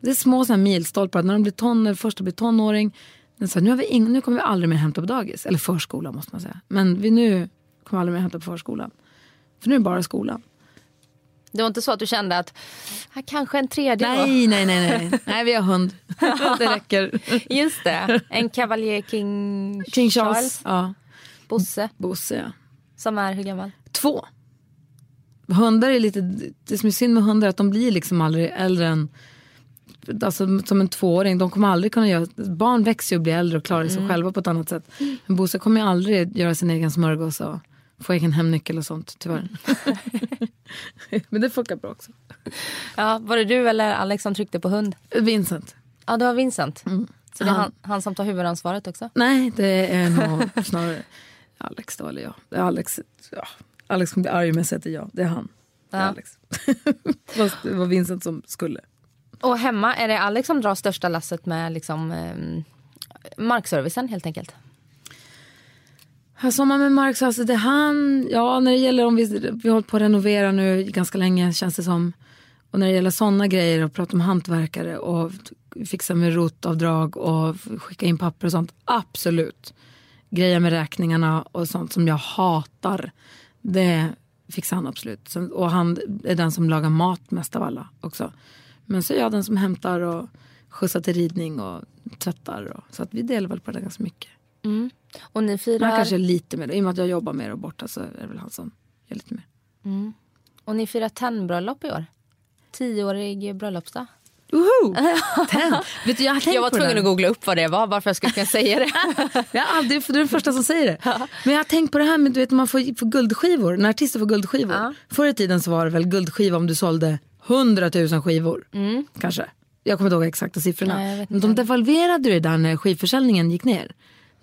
det är små så här milstolpar. När de blir ton, när första blir tonåring. Så här, nu, har vi ing, nu kommer vi aldrig mer hämta på dagis. Eller förskola måste man säga. Men vi nu kommer aldrig mer hämta på förskolan. För nu är det bara skolan. Det var inte så att du kände att här, kanske en tredje? Nej, nej, nej, nej. Nej, vi har hund. det räcker. Just det, en Cavalier King, King Charles. Ja. Bosse, Bosse ja. som är hur gammal? Två. Hundar är lite, det som är synd med hundar är att de blir liksom aldrig äldre än Alltså som en tvååring, de kommer aldrig kunna göra, barn växer och blir äldre och klarar sig själva på ett annat sätt. Men Bosse kommer ju aldrig göra sin egen smörgås och få egen hemnyckel och sånt tyvärr. Men det funkar bra också. Ja, var det du eller Alex som tryckte på hund? Vincent. Ja, det var Vincent. Så det är Han- han, som tar huvudansvaret också? Nej, det är nog snarare Alex då, eller jag. Alex, ja. Alex kommer bli arg om jag säger att det är jag. Det är han. Det är Ja. Alex. Fast det var Vincent som skulle. Och hemma, är det Alex som drar största lasset med liksom, eh, markservicen helt enkelt? Alltså, Här sommar med Mark så alltså det han, ja när det gäller om vi, vi har hållit på att renovera nu ganska länge känns det som. Och när det gäller sådana grejer och prata om hantverkare och fixa med rotavdrag och skicka in papper och sånt. Absolut. Grejer med räkningarna och sånt som jag hatar. Det fixar han absolut. Och han är den som lagar mat mest av alla också. Men så är jag den som hämtar och skjutsar till ridning och tvättar. Och, så att vi delar väl på det ganska mycket. Mm. Och ni firar, han kanske är lite mer, i och med att jag jobbar mer och borta så är det väl han som gör lite mer. och ni firar tennbröllop i år? Tioårig bröllopsdag? Woho! Ten. Vet du, jag Jag var tvungen att googla upp vad det var bara för att jag skulle kunna säga det. För du är den första som säger det. Men jag har tänkt på det här med du vet, man får, får guldskivor, när artister får guldskivor. Ja. Förr i tiden så var det väl guldskiva om du sålde 100 000 skivor. Kanske. Jag kommer inte ihåg exakta siffrorna. Nej, Men de devalverade det där när skivförsäljningen gick ner.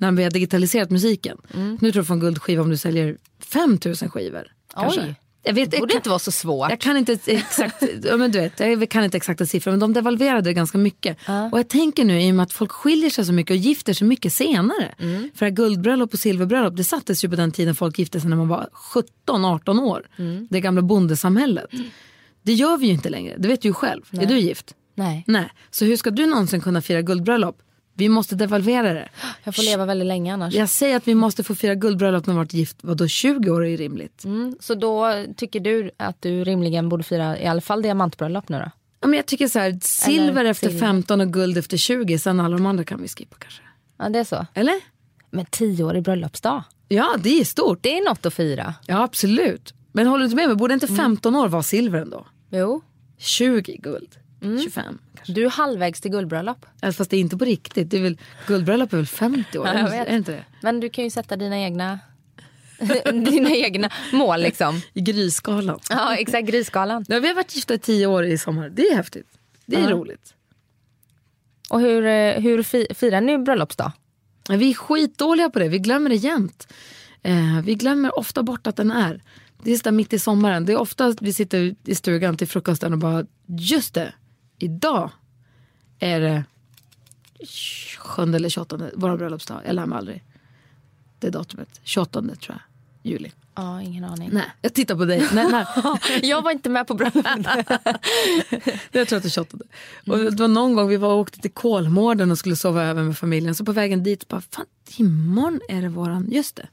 När vi har digitaliserat musiken. Nu tror jag du får en guldskiva om du säljer 5 000 skivor. Kanske. Oj. Jag vet, Det borde jag, inte vara så svårt. jag kan inte exakt, men du vet, jag kan inte exakta siffror men de devalverade ganska mycket. Och jag tänker nu i och med att folk skiljer sig så mycket och gifter sig mycket senare. Mm. För guldbröllop och silverbröllop det sattes ju på den tiden folk gifte sig när man var 17-18 år. Mm. Det gamla bondesamhället. Det gör vi ju inte längre, det vet du ju själv. Är du gift? Nej, Nej. Så hur ska du någonsin kunna fira guldbröllop? Vi måste devalvera det. jag får leva väldigt länge annars. Jag säger att vi måste få fira guldbröllop när vi varit gift, vadå 20 år är ju rimligt. Mm, så då tycker du att du rimligen borde fira i alla fall diamantbröllop nu då? Ja, men jag tycker så här, silver Eller efter silver. 15 och guld efter 20, sen alla de andra kan vi skippa kanske. Ja, det är så. Eller? Men tioårig bröllopsdag, Ja, det är stort. det är något att fira. Ja, absolut. Men håller du inte med mig, borde inte 15 år vara silver ändå? Jo. 20 guld, 25 kanske. Du är halvvägs till guldbröllop. Alltså, fast det är inte på riktigt. Det är väl, guldbröllop är väl 50 år? Ja, är, det- inte det? Men du kan ju sätta dina egna, dina egna mål liksom. I gryskalan. Ja, exakt. Grisskalan. Ja, vi har varit gifta i 10 år i sommar. Det är häftigt. Det är Ja. roligt. Och hur, eh, hur fi, firar ni bröllopsdag? Vi är skitdåliga på det, vi glömmer det jämt. Eh, vi glömmer ofta bort att den är. Det är så mitt i sommaren. Det är ofta att vi sitter i stugan till frukosten och bara, just det, idag är det 7 eller 28, vår bröllopsdag. Jag lär mig aldrig. Det är datumet, 28 tror jag, juli. Ja, ingen aning. Nej, jag tittar på dig. Nej, nej. Jag var inte med på bröllopet. Jag tror att det är 28. Och det var någon gång vi var och åkte till Kolmården och skulle sova över med familjen. Så på vägen dit bara, fan imorgon är det våran, just det.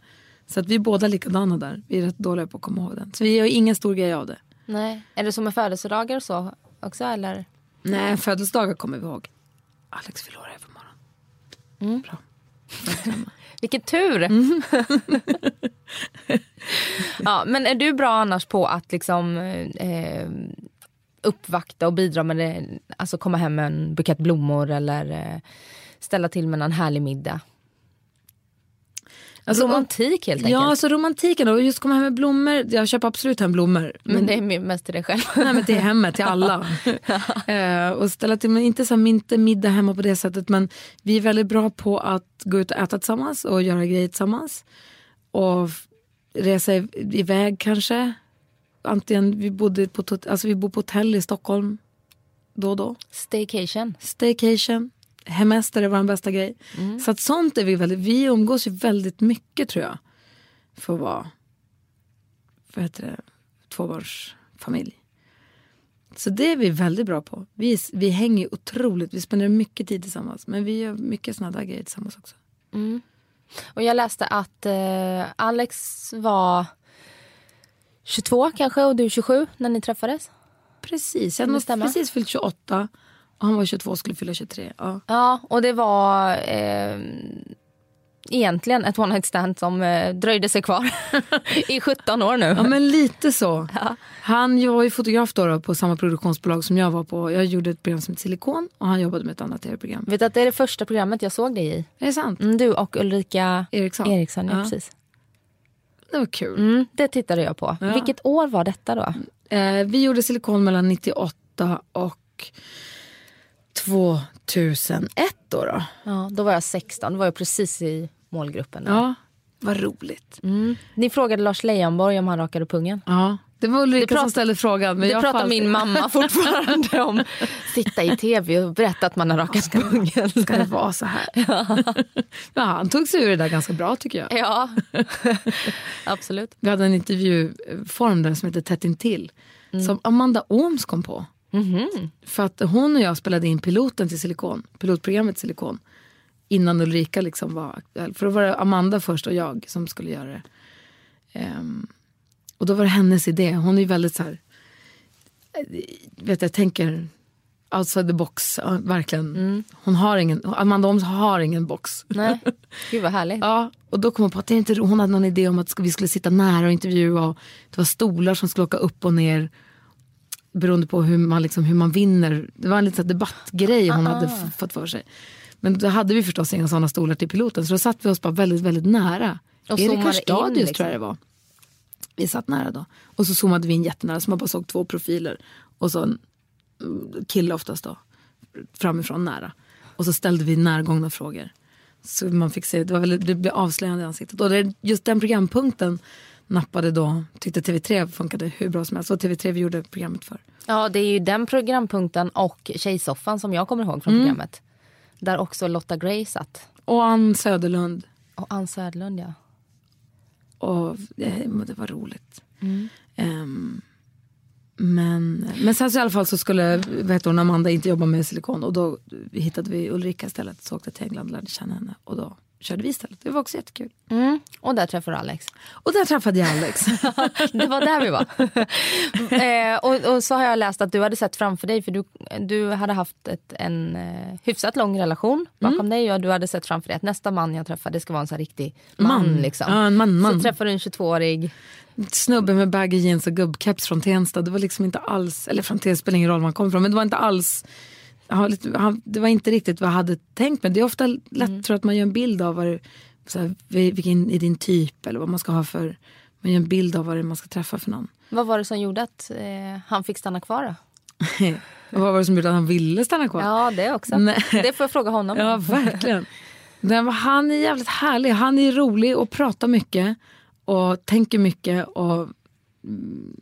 Så att vi är båda likadana där. Vi är rätt dåliga på att komma ihåg den. Så vi gör ingen stor grej av det. Nej. Är det som med födelsedagar och så också eller? Nej, födelsedagar kommer vi ihåg. Alex fyller år övermorgon. Bra. Vilken tur! ja, men är du bra annars på att liksom eh, uppvakta och bidra med det? Alltså komma hem med en bukett blommor eller eh, ställa till med en härlig middag? Alltså, Romantik helt enkelt. Ja, alltså romantiken och just komma hem med blommor. Jag köper absolut hem blommor. men det är mest till dig själv. Nej men till hemmet, till alla. eh, och ställa till, men inte, så här, inte middag hemma på det sättet men vi är väldigt bra på att gå ut och äta tillsammans och göra grejer tillsammans. Och resa i- iväg kanske. Antingen, vi, bodde på, alltså vi bor på hotell i Stockholm då och då. Staycation. Staycation, hemester är vår bästa grej. Så att sånt är vi väldigt, vi umgås ju väldigt mycket tror jag. För att vara, vad heter det, tvåbarnsfamilj. Så det är vi väldigt bra på. Vi, vi hänger otroligt, vi spenderar mycket tid tillsammans. Men vi gör mycket sådana där grejer tillsammans också. Och jag läste att eh, Alex var 22 kanske och du 27 när ni träffades. Precis, jag hade precis fyllt 28 och han var 22 och skulle fylla 23. Ja. Ja, och det var... Eh, egentligen ett one night stand som eh, dröjde sig kvar i 17 år nu. Ja men lite så. Han var ju fotograf då, då på samma produktionsbolag som jag var på. Jag gjorde ett program som heter Silikon och han jobbade med ett annat tv-program. Vet du att det är det första programmet jag såg dig i? Är det sant? Mm, du och Ulrika Eriksson. Eriksson ja, Ja. precis. Det var kul. Mm, det tittade jag på. Ja. Vilket år var detta då? Eh, vi gjorde Silikon mellan 98 och 2001 då. då. Ja, då var jag 16, då var jag precis i målgruppen. där. Ja, vad roligt. Mm. Ni frågade Lars Leijonborg om han rakade pungen. Ja, det var Ulrika Det prat- som ställde frågan. Men Det jag pratar fall- min mamma fortfarande om. Sitta i tv och berätta att man har rakat pungen. Ska det vara så här? Ja. han tog sig ur det där ganska bra tycker jag. Ja, absolut. Vi hade en intervjuform där som heter Tätt intill. Mm. Som Amanda Ooms kom på. Mhm. För att hon och jag spelade in piloten till Silikon. Pilotprogrammet Silikon. Innan Ulrika liksom var aktuell. För då var det Amanda först och jag som skulle göra det. Ehm, och då var det hennes idé. Hon är ju väldigt så här. eh, Vet jag tänker outside the box. Ja, verkligen. Hon har ingen, Amanda Ooms har ingen box. Nej, gud vad härligt. Ja, och då kom hon på att det inte, hon hade någon idé om att vi skulle sitta nära och intervjua. Och det var stolar som skulle åka upp och ner beroende på hur man, liksom, hur man vinner. Det var en liten debattgrej hon hade f- fått för sig. Men då hade vi förstås inga sådana stolar till piloten så då satt vi oss bara väldigt, väldigt nära. Och Erik Hörstadius liksom. tror jag det var. Vi satt nära då. Och så zoomade vi in jättenära så man bara såg två profiler. Och så en mm, kille oftast då. Framifrån nära. Och så ställde vi närgångna frågor. Så man fick se, det, var väldigt, det blev avslöjande i ansiktet. Och det, just den programpunkten nappade då, tyckte TV3 funkade hur bra som helst. Och TV3 vi gjorde programmet för. Ja, det är ju den programpunkten och Tjejsoffan som jag kommer ihåg från programmet. Där också Lotta Gray satt. Och Ann Söderlund. Och Ann Södlund ja. Och eh, det var roligt. Ehm, men, men sen så i alla fall så skulle vet hon, Amanda inte jobba med silikon och då hittade vi Ulrika istället. Så åkte till England och lärde känna henne och då körde vi istället. Det var också jättekul. Mm. Och där träffade du Alex. Och där träffade jag Alex. Det var där vi var. eh, och, och så har jag läst att du hade sett framför dig, för du, du hade haft ett, en eh, hyfsat lång relation bakom dig och du hade sett framför dig att nästa man jag träffar det ska vara en så här riktig man. Man. Liksom. Ja, en man, man. Så träffade du en 22-årig. Snubbe med baggy jeans och gubbkeps från Tensta. Det var liksom inte alls, eller från Tensta spelar ingen roll var man kommer ifrån, men det var inte alls det var inte riktigt vad jag hade tänkt mig. Det är ofta lätt tror jag, att man gör en bild av vad det, så här, vil- vilken är din typ eller vad man ska ha för, man gör en bild av vad det är man ska träffa för någon. Vad var det som gjorde att eh, han fick stanna kvar då? Vad var det som gjorde att han ville stanna kvar? Ja, det också. Nej. Det får jag fråga honom. Ja, verkligen. Men han är jävligt härlig. Han är rolig och pratar mycket och tänker mycket och mm,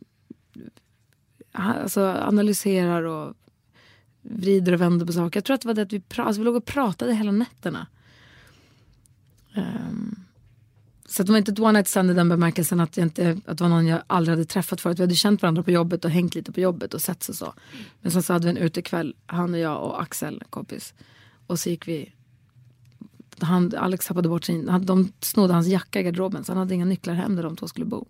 alltså, analyserar och vrider och vänder på saker. Jag tror att det var det att vi, pra- alltså, vi låg och pratade hela nätterna. Um, så att det var inte ett one night stand i den bemärkelsen att, jag inte, att det var någon jag aldrig hade träffat förut. Vi hade känt varandra på jobbet och hängt lite på jobbet och sett och så. Men sen så hade vi en utekväll, han och jag och Axel, kompis. Och så gick vi han, Alex tappade bort sin, han, de snodde hans jacka i garderoben så han hade inga nycklar hem där de två skulle bo.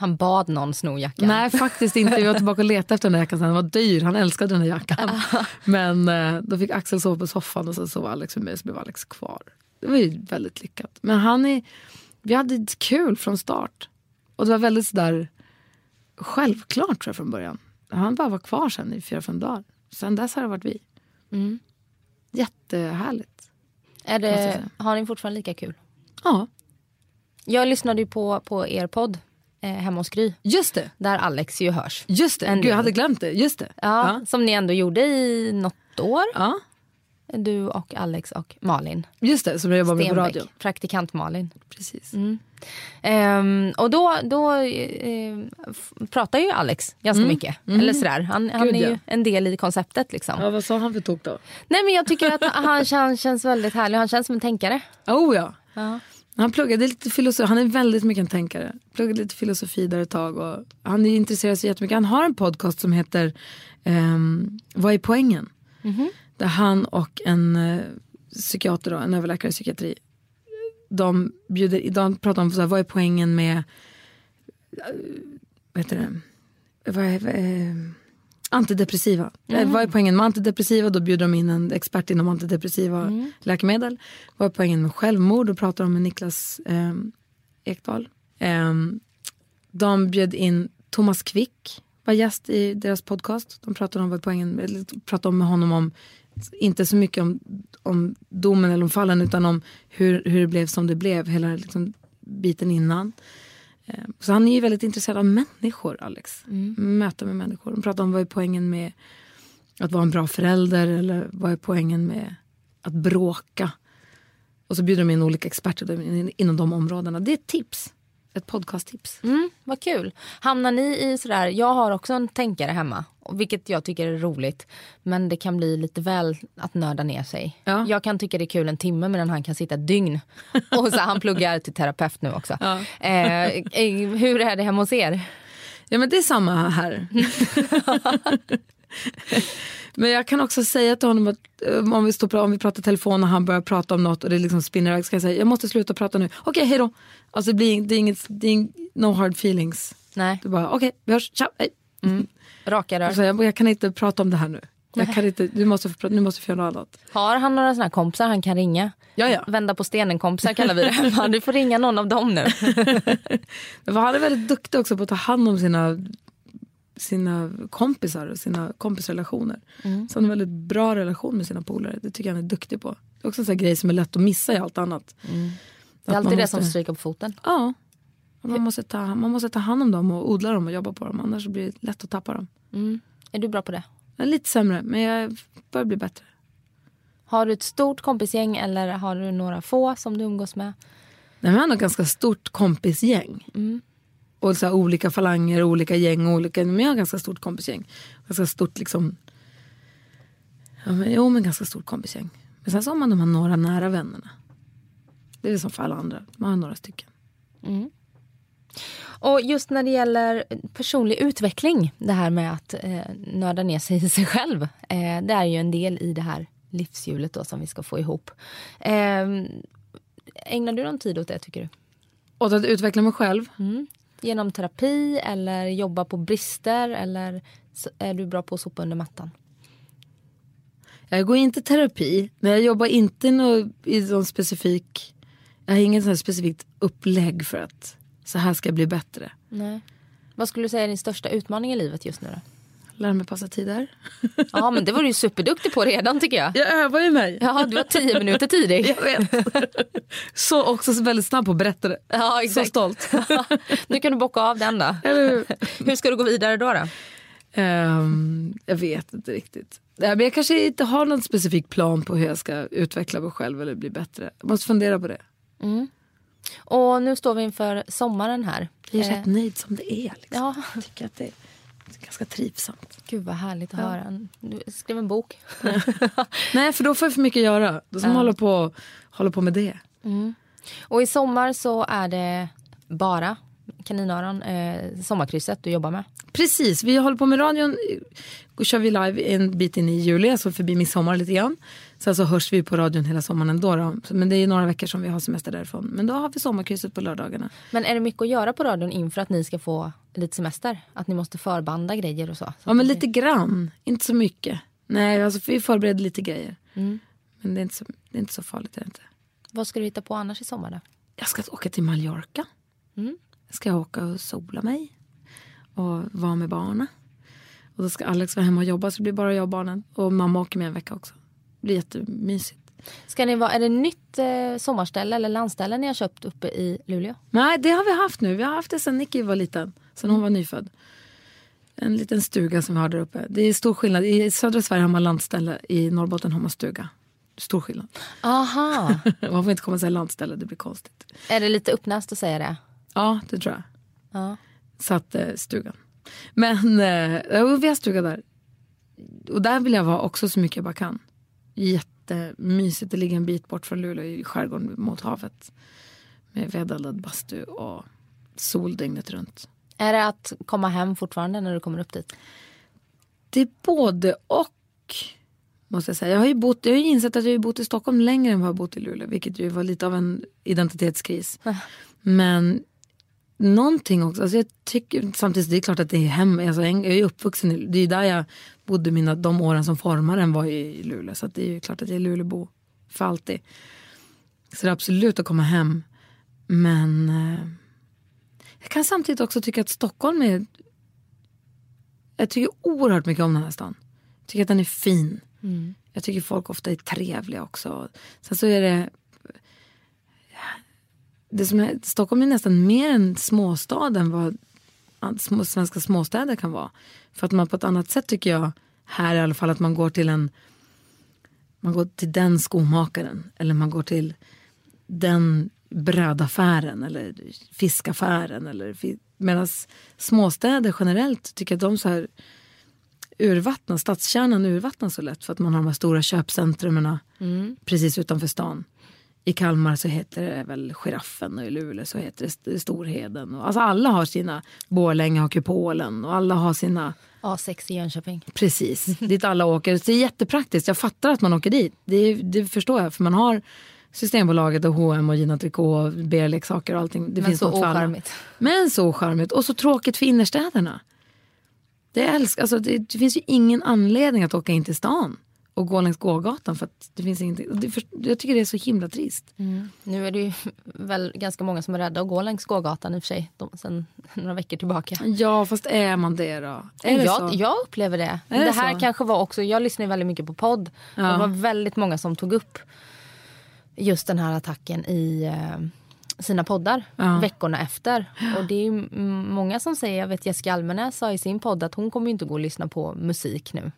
Han bad någon sno jackan. Nej faktiskt inte, vi var tillbaka och letade efter den där jackan sen, den var dyr, han älskade den där jackan. Men eh, då fick Axel sova på soffan och så sov Alex med mig så blev Alex kvar. Det var ju väldigt lyckat. Men han är, vi hade kul från start. Och det var väldigt sådär självklart tror jag från början. Han bara var kvar sen i fyra, fem dagar. Sen dess har det varit vi. Mm. Jättehärligt. Är det, har ni fortfarande lika kul? Ja, Jag lyssnade ju på, på er podd eh, hemma hos Gry. just det. Där Alex ju hörs. Just det, En Gud, jag hade glömt det. Just det. Ja, Som ni ändå gjorde i något år. Ja, Du och Alex och Malin. just det, som jag jobbar med på radion. Praktikant Malin. Precis. Ehm, och då, då eh, pratar ju Alex ganska mycket. Eller sådär. Han, han Mm. Gud, är ju ja. en del i konceptet. Liksom. Ja, vad sa han för tok då? Nej, men jag tycker att han känns, känns väldigt härlig. Han känns som en tänkare. Oh ja. Ja. Han pluggade lite filosofi, han är väldigt mycket en tänkare. Pluggade lite filosofi där ett tag och han är intresserad sig jättemycket. Han har en podcast som heter ehm, Vad är poängen? Där han och en eh, psykiater, då, en överläkare i psykiatri, de, bjuder, de pratar om så här, vad är poängen med, eh, vad heter det, vad är, vad är, Antidepressiva. Mm. Vad är poängen med antidepressiva? Då bjuder de in en expert inom antidepressiva mm. läkemedel. Vad är poängen med självmord? Då pratar de med Niklas eh, Ekdahl. Eh, de bjöd in Thomas Quick, var gäst i deras podcast. De pratade om vad poängen, pratade med honom om, inte så mycket om, om domen eller om fallen, utan om hur, hur det blev som det blev, hela liksom, biten innan. Eh, så han är ju väldigt intresserad av människor, Alex. Mm. Möta med människor. De pratar om vad är poängen med att vara en bra förälder eller vad är poängen med att bråka. Och så bjuder de in olika experter inom de områdena. Det är ett tips ett podcasttips. Mm, vad kul. Hamnar ni i sådär, jag har också en tänkare hemma, vilket jag tycker är roligt. Men det kan bli lite väl att nörda ner sig. Ja. Jag kan tycka det är kul en timme medan han kan sitta ett dygn. Och så han pluggar till terapeut nu också. Ja. Eh, eh, hur är det hemma hos er? Ja men det är samma här. Men jag kan också säga till honom att eh, om vi, står, om vi pratar telefon och han börjar prata om något och det liksom spinner iväg ska jag säga jag måste sluta prata nu. Okej, okay, hej då. Alltså det blir, det är inget, det är no hard feelings. Nej. Du bara okej, okay, vi hörs, ciao, hej. Mm. Raka rör. Alltså, jag, jag, kan inte prata om det här nu. Jag kan inte, du måste, nu måste vi göra något annat. Har han några såna kompisar han kan ringa? Ja, ja. Vända på stenen kompisar kallar vi det. Du får ringa någon av dem nu. Men han är väldigt duktig också på att ta hand om sina sina kompisar och sina kompisrelationer. Mm. Så han har en väldigt bra relation med sina polare. Det tycker jag han är duktig på. Det är också en sån grej som är lätt att missa i allt annat. Mm. Det är alltid det måste... som stryker på foten. Ja. Man måste, ta, man måste ta hand om dem och odla dem och jobba på dem. Annars blir det lätt att tappa dem. Mm. Är du bra på det? Jag är lite sämre, men jag börjar bli bättre. Har du ett stort kompisgäng eller har du några få som du umgås med? Nej, jag har nog ganska stort kompisgäng. Mm och så olika falanger, olika gäng. Olika, men jag har ganska stort kompisgäng. Ganska stort liksom... Ja, men, jo, men ganska stort kompisgäng. Men sen så har man de här några nära vännerna. Det är som för alla andra. Man har några stycken. Mm. Och just när det gäller personlig utveckling, det här med att eh, nörda ner sig i sig själv. Eh, det är ju en del i det här livshjulet då som vi ska få ihop. Eh, ägnar du någon tid åt det tycker du? Åt att utveckla mig själv? Mm genom terapi eller jobba på brister eller är du bra på att sopa under mattan? Jag går inte terapi, men jag jobbar inte i någon specifik... Jag har inget specifikt upplägg för att så här ska jag bli bättre. Nej. Vad skulle du säga är din största utmaning i livet just nu då? Lära mig passa tider. Ja men det var du ju superduktig på redan tycker jag. Jag övar ju mig. Ja du var tio minuter tidig. Jag vet. Så också väldigt snabb på att berätta det. Ja, exakt. Så stolt. nu kan du bocka av den då. Hur ska du gå vidare då? då? Um, jag vet inte riktigt. men jag kanske inte har någon specifik plan på hur jag ska utveckla mig själv eller bli bättre. Jag måste fundera på det. Mm. Och nu står vi inför sommaren här. Jag är rätt eh. nöjd som det är. Liksom. Ja. Jag tycker att det ganska trivsamt. Gud vad härligt att ja. höra. Du skrev en bok. Nej för då får jag för mycket att göra. Då ska man hålla på, hålla på med det. Mm. Och i sommar så är det bara kaninöron, eh, sommarkrysset du jobbar med? Precis, vi håller på med radion. Då kör vi live en bit in i juli, alltså förbi midsommar lite grann. Sen så hörs vi på radion hela sommaren ändå. Då. Men det är några veckor som vi har semester därifrån. Men då har vi sommarkrysset på lördagarna. Men är det mycket att göra på radion inför att ni ska få lite semester? Att ni måste förbanda grejer och så? så ja men lite grann, inte så mycket. Nej, alltså vi förbereder lite grejer. Mm. Men det är, inte så, det är inte så farligt. Är inte. Vad ska du hitta på annars i sommar då? Jag ska åka till Mallorca. Mm. Jag ska åka och sola mig. Och vara med barnen. Och då ska Alex vara hemma och jobba så det blir bara jag och barnen. Och mamma åker med en vecka också. Det blir jättemysigt. Ska ni vara, är det nytt eh, sommarställe eller landställe ni har köpt uppe i Luleå? Nej, det har vi haft nu. Vi har haft det sedan Nicky var liten. Sen hon var nyfödd. En liten stuga som vi har där uppe. Det är stor skillnad. I södra Sverige har man landställe, i Norrbotten har man stuga. Stor skillnad. Aha. man får inte komma och säga landställe, det blir konstigt. Är det lite uppnäst att säga det? Ja, det tror jag. Ja. Så att, eh, stugan. Men eh, vi har stuga där. Och där vill jag vara också så mycket jag bara kan. Jättemysigt. Det ligger en bit bort från Luleå i skärgården mot havet. Med vedeldad bastu och sol dygnet runt. Är det att komma hem fortfarande när du kommer upp dit? Det är både och. Måste jag säga. Jag har ju, bott, jag har insett att jag har bott i Stockholm längre än vad jag har bott i Luleå. Vilket ju var lite av en identitetskris. Men någonting också. Alltså jag tycker, samtidigt, det är klart att det är hem, alltså jag är ju uppvuxen i, det är där jag bodde mina, de åren som formaren var i Luleå. Så det är ju klart att jag är Luleåbo för alltid. Så det är absolut att komma hem. Men eh, jag kan samtidigt också tycka att Stockholm är... Jag tycker oerhört mycket om den här stan. Jag tycker att den är fin. Mm. Jag tycker folk ofta är trevliga också. Sen så är det... det som är, Stockholm är nästan mer en småstad än vad små, svenska småstäder kan vara. För att man på ett annat sätt tycker jag, här i alla fall, att man går till en man går till den skomakaren eller man går till den brödaffären eller fiskaffären. Eller, Medan småstäder generellt tycker att de så här urvattnas, stadskärnan urvattnas så lätt för att man har de här stora köpcentrumen mm. precis utanför stan. I Kalmar så heter det väl Giraffen och i Luleå så heter det Storheden. Och, alltså alla har sina, Borlänge har Kupolen och alla har sina A6 i Jönköping. Precis, dit alla åker. Så det är jättepraktiskt. Jag fattar att man åker dit. Det, det förstår jag. För man har Systembolaget och H&M och Gina Tricot och BR-leksaker och allting. Det Men finns så ocharmigt. Men så ocharmigt. Och så tråkigt för innerstäderna. Det, älskar, alltså det, det, finns ju ingen anledning att åka in till stan och gå längs gågatan för det finns ingenting. Det, för, jag tycker det är så himla trist. Mm. Nu är det ju väl ganska många som är rädda att gå längs gågatan i och för sig. De, sen några veckor tillbaka. Ja fast är man det då? Är det jag, jag upplever det. Är det, det här så? kanske var också, jag lyssnar väldigt mycket på podd. Ja. Det var väldigt många som tog upp just den här attacken i eh, sina poddar ja. veckorna efter. Och det är många som säger, jag vet Jessica Almenäs sa i sin podd att hon kommer inte gå och lyssna på musik nu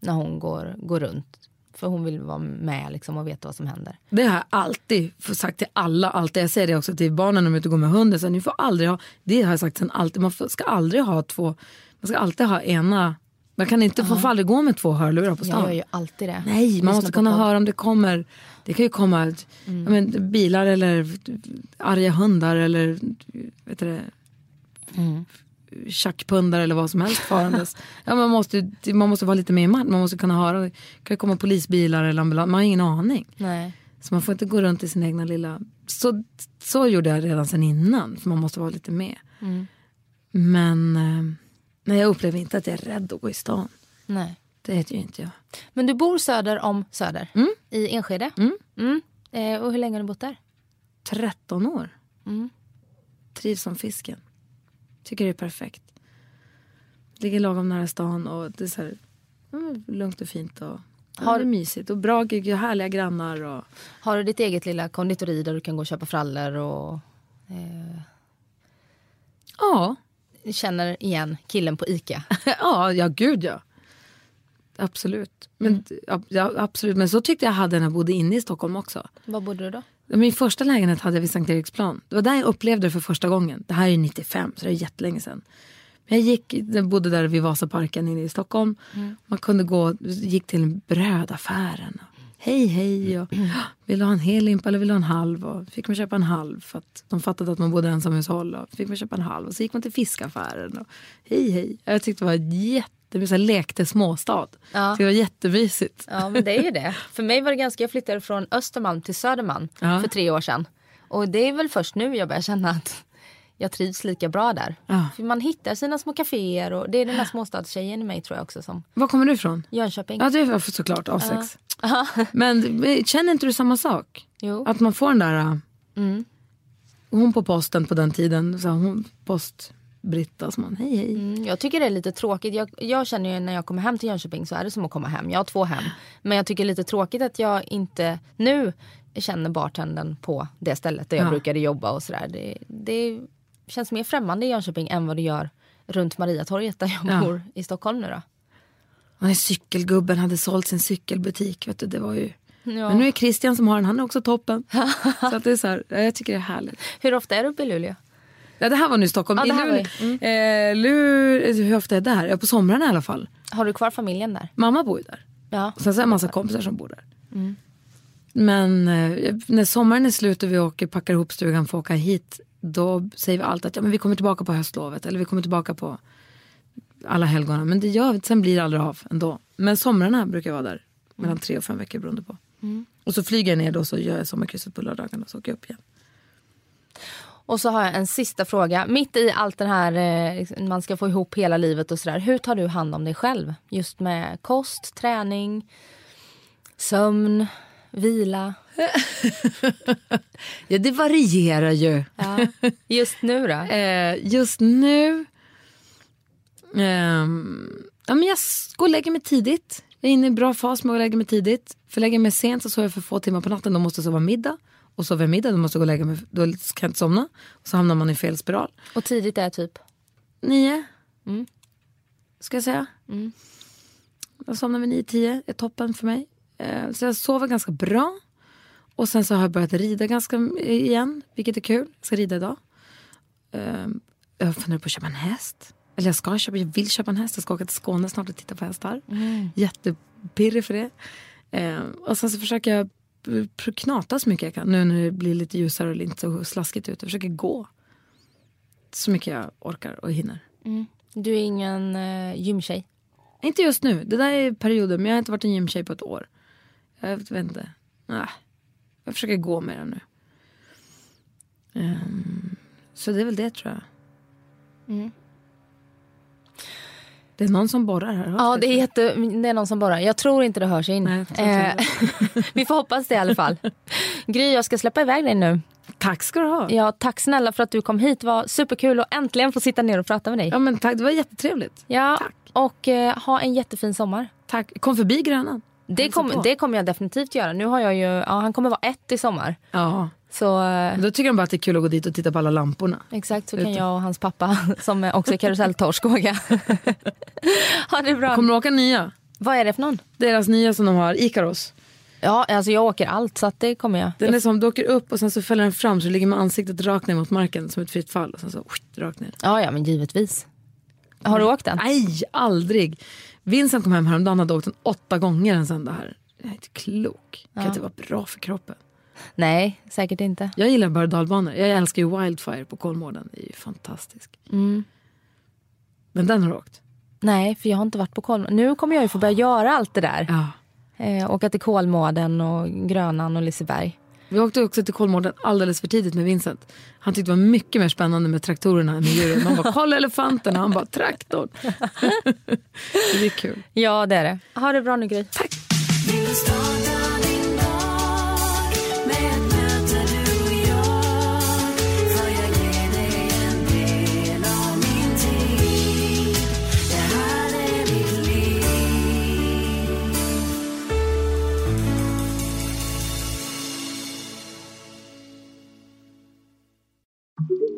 när hon går, går runt. För hon vill vara med liksom och veta vad som händer. Det har jag alltid sagt till alla. Alltid. Jag säger det också till barnen när de är ute och går med hunden. Så ni får aldrig ha, det har jag sagt sen alltid. Man ska aldrig ha två, man ska alltid ha ena man kan inte, uh -huh. får aldrig gå med två hörlurar på stan. Jag gör ju alltid det. Nej, man måste kunna höra om det kommer. Det kan ju komma mm. men, bilar eller arga hundar eller vet du det, mm. tjackpundar eller vad som helst farandes. ja, man, måste, man måste vara lite mer man måste kunna höra. Det kan komma polisbilar eller ambulans. Man har ingen aning. Nej. Så man får inte gå runt i sin egna lilla... Så, så gjorde jag redan sen innan. För man måste vara lite med. Mm. Men eh, nej, jag upplever inte att jag är rädd att gå i stan. Nej. Det heter ju inte jag. Men du bor söder om Söder? Mm. I Enskede? Mm. Mm. Eh, och hur länge har du bott där? 13 år. Mm. Trivs som fisken. Tycker det är perfekt. Ligger lagom nära stan och det är så här, lugnt och fint och har, det mysigt. Och bra härliga grannar. Och... Har du ditt eget lilla konditori där du kan gå och köpa frallor och... Eh... Ja. Känner igen killen på Ica? ja, ja gud ja. Absolut. Men, mm. ja, absolut. Men så tyckte jag hade när jag bodde inne i Stockholm också. Var bodde du då? Min första lägenhet hade jag vid Sankt Eriksplan. Det var där jag upplevde det för första gången. Det här är 95, så det är jättelänge sedan. Men jag, gick, jag bodde där vid Vasaparken inne i Stockholm. Mm. Man kunde gå, gick till brödaffären. Och, hej hej, och, vill du ha en hel limpa eller vill du ha en halv? Och fick man köpa en halv för att de fattade att man bodde ensamhushåll. Och fick man köpa en halv och så gick man till fiskaffären. Och, hej hej. Jag tyckte det var jätte det var så här, lekte småstad. Ja. Det var jättemysigt. Ja men det är ju det. För mig var det ganska, jag flyttade från Östermalm till Södermalm ja. för tre år sedan. Och det är väl först nu jag börjar känna att jag trivs lika bra där. Ja. För man hittar sina små kaféer och det är den här småstadstjejen i mig tror jag också som. Var kommer du ifrån? Jönköping. Ja det är såklart A6. Ja. Men känner inte du samma sak? Jo. Att man får den där... Äh, mm. Hon på posten på den tiden, så hon, post Britta som man, hej hej. Mm, jag tycker det är lite tråkigt. Jag, jag, känner ju när jag kommer hem till Jönköping så är det som att komma hem. Jag har två hem. Men jag tycker det är lite tråkigt att jag inte nu känner bartendern på det stället där jag ja. brukade jobba och sådär. Det, det känns mer främmande i Jönköping än vad det gör runt Mariatorget där jag ja. bor i Stockholm nu då. Och när cykelgubben hade sålt sin cykelbutik, vet du, det var ju Ja. Men nu är Christian som har den, han är också toppen. så att det är så här, jag tycker det är härligt. Hur ofta är du uppe i Luleå? Ja, det här var nu i Stockholm. Ja, I Luleå, mm. eh, Lur, hur ofta är det där? På somrarna i alla fall. Har du kvar familjen där? Mamma bor ju där. Ja. Sen så är det en massa kompisar som bor där. Mm. Men eh, när sommaren är slut och vi åker, packar ihop stugan för att åka hit. Då säger vi alltid att ja, men vi kommer tillbaka på höstlovet. Eller vi kommer tillbaka på alla helgona. Men det gör vi Sen blir det aldrig av ändå. Men somrarna brukar jag vara där. Mellan tre och fem veckor beroende på. Mm. Och så flyger jag ner då så gör jag sommarkrysset på lördagen och så åker jag upp igen. Och så har jag en sista fråga. Mitt i allt det här, eh, man ska få ihop hela livet och sådär. Hur tar du hand om dig själv? Just med kost, träning, sömn, vila. ja, det varierar ju. Ja. Just nu då? Eh, just nu... ehm, ja, men jag går och lägger mig tidigt. Jag är inne i en bra fas med att lägga mig tidigt. För lägger jag mig sent så sover jag för få timmar på natten. Då måste jag sova middag. Och sover middag då måste jag gå och lägga mig. Då kan jag inte somna. Och så hamnar man i fel spiral. Och tidigt är typ? Nio. Ska jag säga. Jag somnar vid nio, tio. är toppen för mig. Eh, så jag sover ganska bra. Och sen så har jag börjat rida ganska igen, vilket är kul. Jag ska rida idag. Eh, jag funderar på att köpa en häst. Eller jag ska köpa, jag vill köpa en häst. Jag ska åka till Skåne snart och titta på hästar. Jättepirrig för det. Eh, och sen så försöker jag knata så mycket jag kan. Nu när det blir lite ljusare och inte så slaskigt ute. Jag försöker gå. Så mycket jag orkar och hinner. Du är ingen eh, gymtjej? Inte just nu. Det där är perioder. Men jag har inte varit en gymtjej på ett år. Jag vet inte. Nej. Jag försöker gå mer nu. Ehm, så det är väl det tror jag. Det är någon som borrar här. Ja, det är, jätte, det är någon som borrar. Jag tror inte det hörs in. Nej, Eh, vi får hoppas det i alla fall. Gry, jag ska släppa iväg dig nu. Tack ska du ha. Ja, tack snälla för att du kom hit. Det var superkul att äntligen få sitta ner och prata med dig. Ja, men tack. Det var jättetrevligt. Ja, Tack. och eh, ha en jättefin sommar. Tack. Kom förbi Grönan. Det, kom, det kommer jag definitivt göra. Nu har jag ju, ja, han kommer vara ett i sommar. Ja. Så eh, Då tycker de bara att det är kul att gå dit och titta på alla lamporna. exakt så kan jag och hans pappa, som också är karuselltorsk, åka. ha det bra. Kommer du åka nya? Vad är det för någon? Deras nya som de har, Ikaros. Ja, alltså jag åker allt så det kommer jag. Den är som, du åker upp och sen så fäller den fram så du ligger med ansiktet rakt ner mot marken som ett fritt fall. Och sen så rakt ner. Ja, ja, men givetvis. Har du åkt den? Nej, aldrig. Vincent kom hem häromdagen och hade åkt den åtta gånger en söndag här. Jag är inte klok. Kan inte vara bra för kroppen. Nej, säkert inte. Jag gillar berg och dalbanor. Jag älskar ju Wildfire på Kolmården. Det är ju fantastisk. Mm. Men den har du åkt? Nej, för jag har inte varit på Kolmården. Nu kommer jag ju få börja göra allt det där. Ja. Eh, åka till Kolmården och Grönan och Liseberg. Vi åkte också till Kolmården alldeles för tidigt med Vincent. Han tyckte det var mycket mer spännande med traktorerna än med djuren. Man bara, kolla elefanterna. Han bara, traktorn. det är kul. Ja, det är det. Ha det bra nu, Gry. Tack.